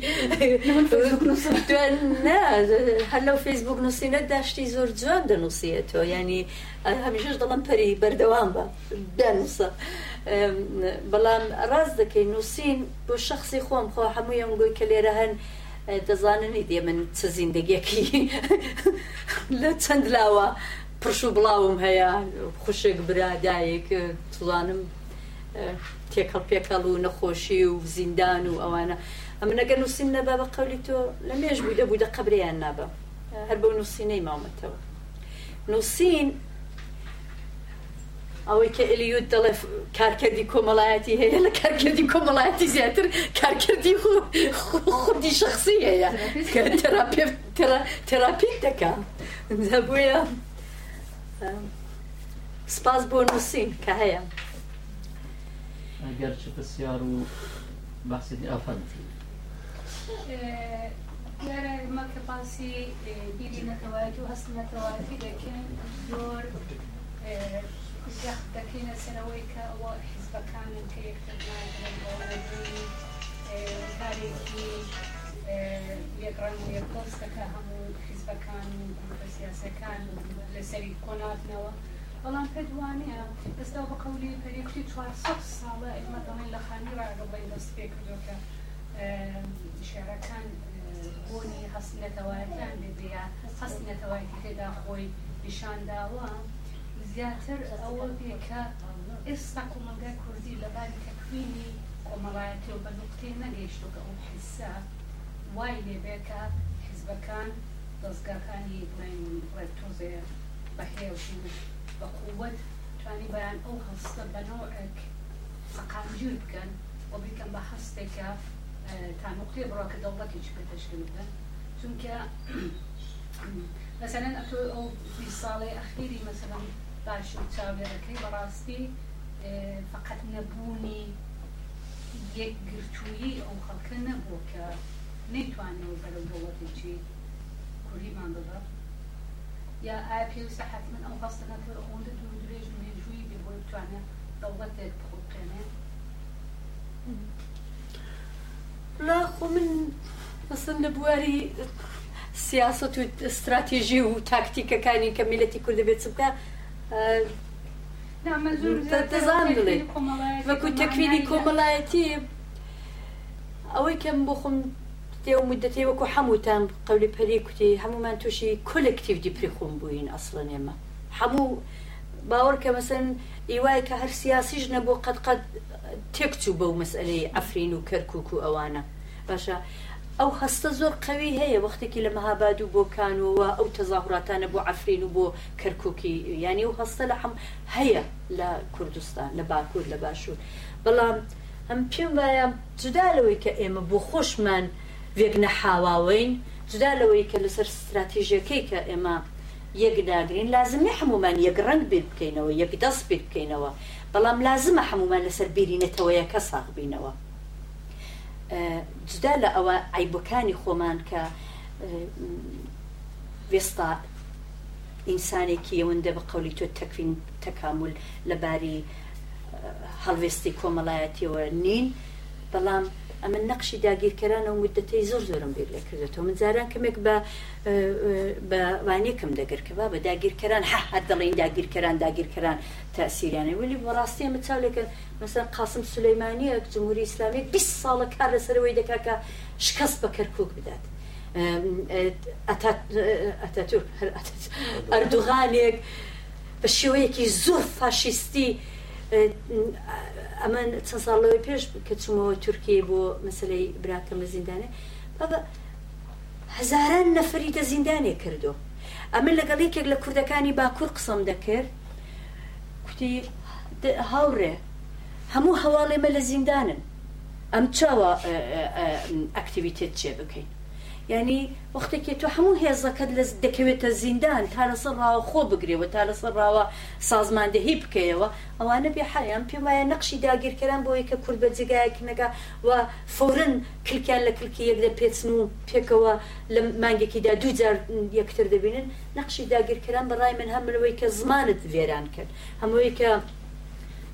B: هەر لەو فیسبوک نووسینە داشتی زۆر جوان دەنووسیە تۆ ینی هەمیشش دەڵم پەری بەردەوام بە دەنووسە بەڵام ڕاست دەکەی نووسین بۆ شخصی خۆم خۆ هەموو ئەم گوی کە لێرە هەن دەزاننی دێ من چ زیندگیەکی لە چەند لاوە پرش و بڵاوم هەیە خوشێک برادایەک توانم تێکەڵ پێکەڵ و نەخۆشی و زیندان و ئەوانە ئەمە نەگەر نووسین نەبا بە قولی تۆ لە مێژ بووی دەبوو دە قبریان نابە هەر بە نووسینەی مامەتەوە نووسین که ئەوەی کە ئەلیوت دەڵێ کارکردی کۆمەڵایەتی هەیە لە کارکردی کۆمەڵایەتی زیاتر خو خودی شخصیه یا تراپی ترا تراپی دکم بووە سپاس بۆ نووسین کە هەیە
D: ئەگەر چ پرسیار و بەسی ئافەند
E: اه، مەکە باسی اه، بیری نەتەوایەت و هست نەتەوایەتی دەکەن دور دەکەینە سەرەوەی کە ئەوە حیزبەکانن کە کارێکی یەکڕان و یەکۆستەکە هەموو حیزبەکان و سیاسەکان لەسەری کۆناتنەوە بەڵام پێ دوانەیە دەستا بە قولی پەرێکی 400 ساڵە ئمە دەڵێن لە خانی ڕاگەڵی دەست پێ کردوکە شارەکان بۆنی هەستنەتەوایەتیان بێ هەستنەتەوایەتی تێدا خۆی نیشانداوە. زیاتر ئەوە بێکە ئێستا کۆمەلگای کوردی لەباری تەکوینی کۆمەڵایەتی و بە نقطەی نەگەیشتوکە ئەو حیسا وای لێبێکە حیزبەکان دەستگاکانی ڕێتۆزێ بەهێوش بە قووەت توانی بەیان ئەو هەستە بەنەوەک سەقامگیر بکەن و بیکەم بە هەستێکە تا نقطەی بڕۆکە دەوڵەتێکی پێ تشکیل بدەن چونکە مثلا ئەتۆ ئەو ساڵی ئەخیری مثلا باش تساوي ركي براستي إيه، فقط نبوني جرتوي او ئەو خەڵکە نيتواني کە نەیتوانەوە جي كوري کوریمان بڵە يا ئایا پێویستە من او هەستە نەتەوە ئەوەندە دو دريج من بێ بيقول بتوانێت دەوڵەتێک بخۆقێنێ
B: لا خۆ من مەسن لە بواری و استراتيجي و تاكتيكا كاني كميلتي كل چ بکە دەزانڵێ وەکو تەکوینی کۆمەڵایەتی ئەوەی کەم بۆ خۆم تێو مدەتی وەکو هەمووتان قەولی پەری کوتی هەمومان تووشی کۆلکتیڤدی پرخۆم بووین ئەسڵە نێمە هەموو باوەڕ کە مەسن ئیوای کە هەر سیاسیش نەبوو قەتقەت تێکچوو بەو مەسئلەی ئەفرین و کەرکک و ئەوانە باشە ئەو هەستە زۆر قەوی هەیە وەختێکی لە مەهاباد و بۆکانەوە ئەو تەزاهوراتانە بۆ ئەفرین و بۆ کەرککی ینی و هەستە لە حەم هەیە لە کوردستان لە باکوور لە باشوور بەڵام ئەم پێم وایە جدا لەوەی کە ئێمە بۆ خۆشمان وێک نەحاواوین جدا لەوەی کە لەسەر استراتیژیەکەی کە ئێمە یەکداگرین لازمە هەمومان یەک ڕنگ بێ بکەینەوە یەک دەست بێ بکەینەوە بەڵام لازمە هەمومان لەسەر بیری نەتەوەیەکە ساغبینەوە جدا لە ئەوە عیبەکانی خۆمان کە وێستا ئینسانێکی ئەوەندە بە قولی تۆ تەکفین تەکامل لەباری هەڵوێستی کۆمەڵایەتیەوە نین بەڵام ئەمە نەقشی داگیرکەرانە و مدەتەی زۆر زۆرم بیر لە کردێتەوە من جاران کەمێک بە بەوانەکەم دەگرکەوە بە داگیرکەران ح هەر دەڵین داگیرکەران داگیرکەران تاسیریانە ولی بەڕاستی ئەمە چاولەکەن مەسەر قاسم سلەیمانیەک جمهوری ئسلامی 20 ساڵە کار لەسەرەوەی دەکا کە شکست بە کەرکک بدات. ئەتاتور ئەردوغانێک بە شێوەیەکی زۆر فاشیستی ئەمە چەند ساڵەوەی پێش کە چوومەوە تورکیە بۆ مەسلەی براکەمە زیندانە بابە هەزاران نەفری دە زیندانێ کردو ئەمە لەگەڵ یەکێک لە کوردەکانی باکوور قسەم دەکرد کوتی هاوڕێ هەموو هەواڵێمە لە زیندانن ئەم چاوە ئەکتیویتێت چێ بکەین ینی وەختێکی تۆ هەموو هێزەکەت لە دەکەوێتە زیندان تا لەسەر ڕاوە خۆ بگرێەوە تا لەسەر ڕاوە سازماندەهی بکەیەوە ئەوانە بێ حیان پێم وایە نەقشی داگیرکەران بۆ یکە کورد بە جێگایەکی نەگا و فورن کلکیان لە کلکی یەک لە پێچن و پێکەوە لە مانگێکیدا دوجار یەکتر دەبینن نەقشی داگیرکەران بەڕای من هەملەوەی کە زمانت وێران کرد هەمووی کە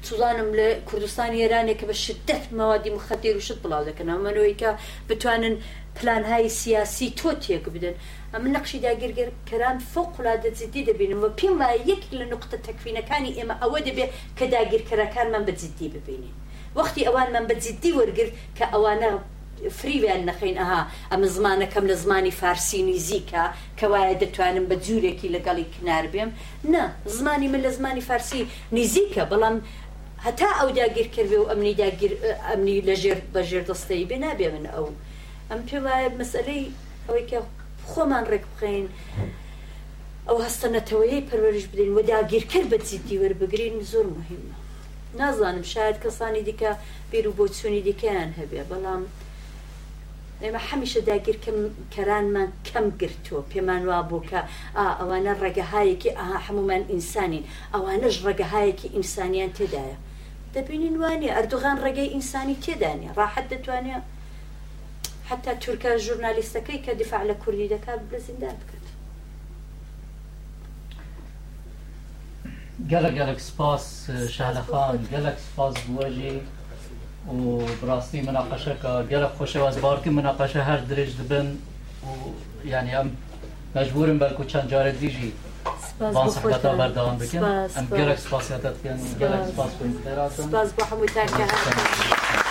B: سوزانم لە کوردستان ئێرانێکە بە شدت مەوادی مخەتێر و شت بڵاو دەکەن ئەمەەوەیکە بتوانن پلانهای سیاسی تۆ تێک بدەن ئەم نەقشی داگیرگەر کەران فۆقلادە جددی دەبینم و پێم وایە یەک لە نقطە تەکفینەکانی ئێمە ئەوە دەبێت کە داگیرکەرەکانمان بە جددی ببینین وەختی ئەوانمان بە جددی وەرگرت کە ئەوانە فریویان نەخین ئەها ئەمە زمانەکەم لە زمانی فارسینی زیکە کەوایە دەتوانم بە جوورێکی لەگەڵی کنار بێم نه زمانی من لە زمانی فارسی نزیکە بەڵام هەتا ئەو داگیر کردێ و ئەمنی ئەمنی لەژێر بەژێر دەستەی بێ نابێ من ئەو ئەم پێ وایە مەسلەی ئەوەی کە خۆمان ڕێک بخین ئەو هەستە نەتەوەیەی پەروەرش بدەین و داگیرکرد بە جددی وەربگرین زۆر مهمە نازانم شاید کەسانی دیکە بیر و بۆ چوونی دیکەیان هەبێ بەڵام ئێمە هەمیشە داگیر کەرانمان کەم گرتووە پێمان وا بووکە ئەوانە ڕێگەهایەکی ئاها هەمومان ئینسانین ئەوانەش ڕێگەهایەکی ئینسانیان تێدایە دەبینین وانێ ئەردوغان ڕێگەی ئینسانی تێدانی ڕاحەت دەتوانێت حتا تورکە ژورنالیستەکەی کە دفاع لە کوردی دەکا لە زیندان بکات گەلە گەلک سپاس شالەخان گەلک سپاس بوەژێ و بڕاستی مناقەشەکە گەلە خۆشەوازبارکە مناقەشە هەر درێژ دەبن و یعنی ئەم مەجبورم بەلکو چەند جارە دیژی با صحبت برده دوام بکن ام گرک سپاس یادت سپاس سپاس با هم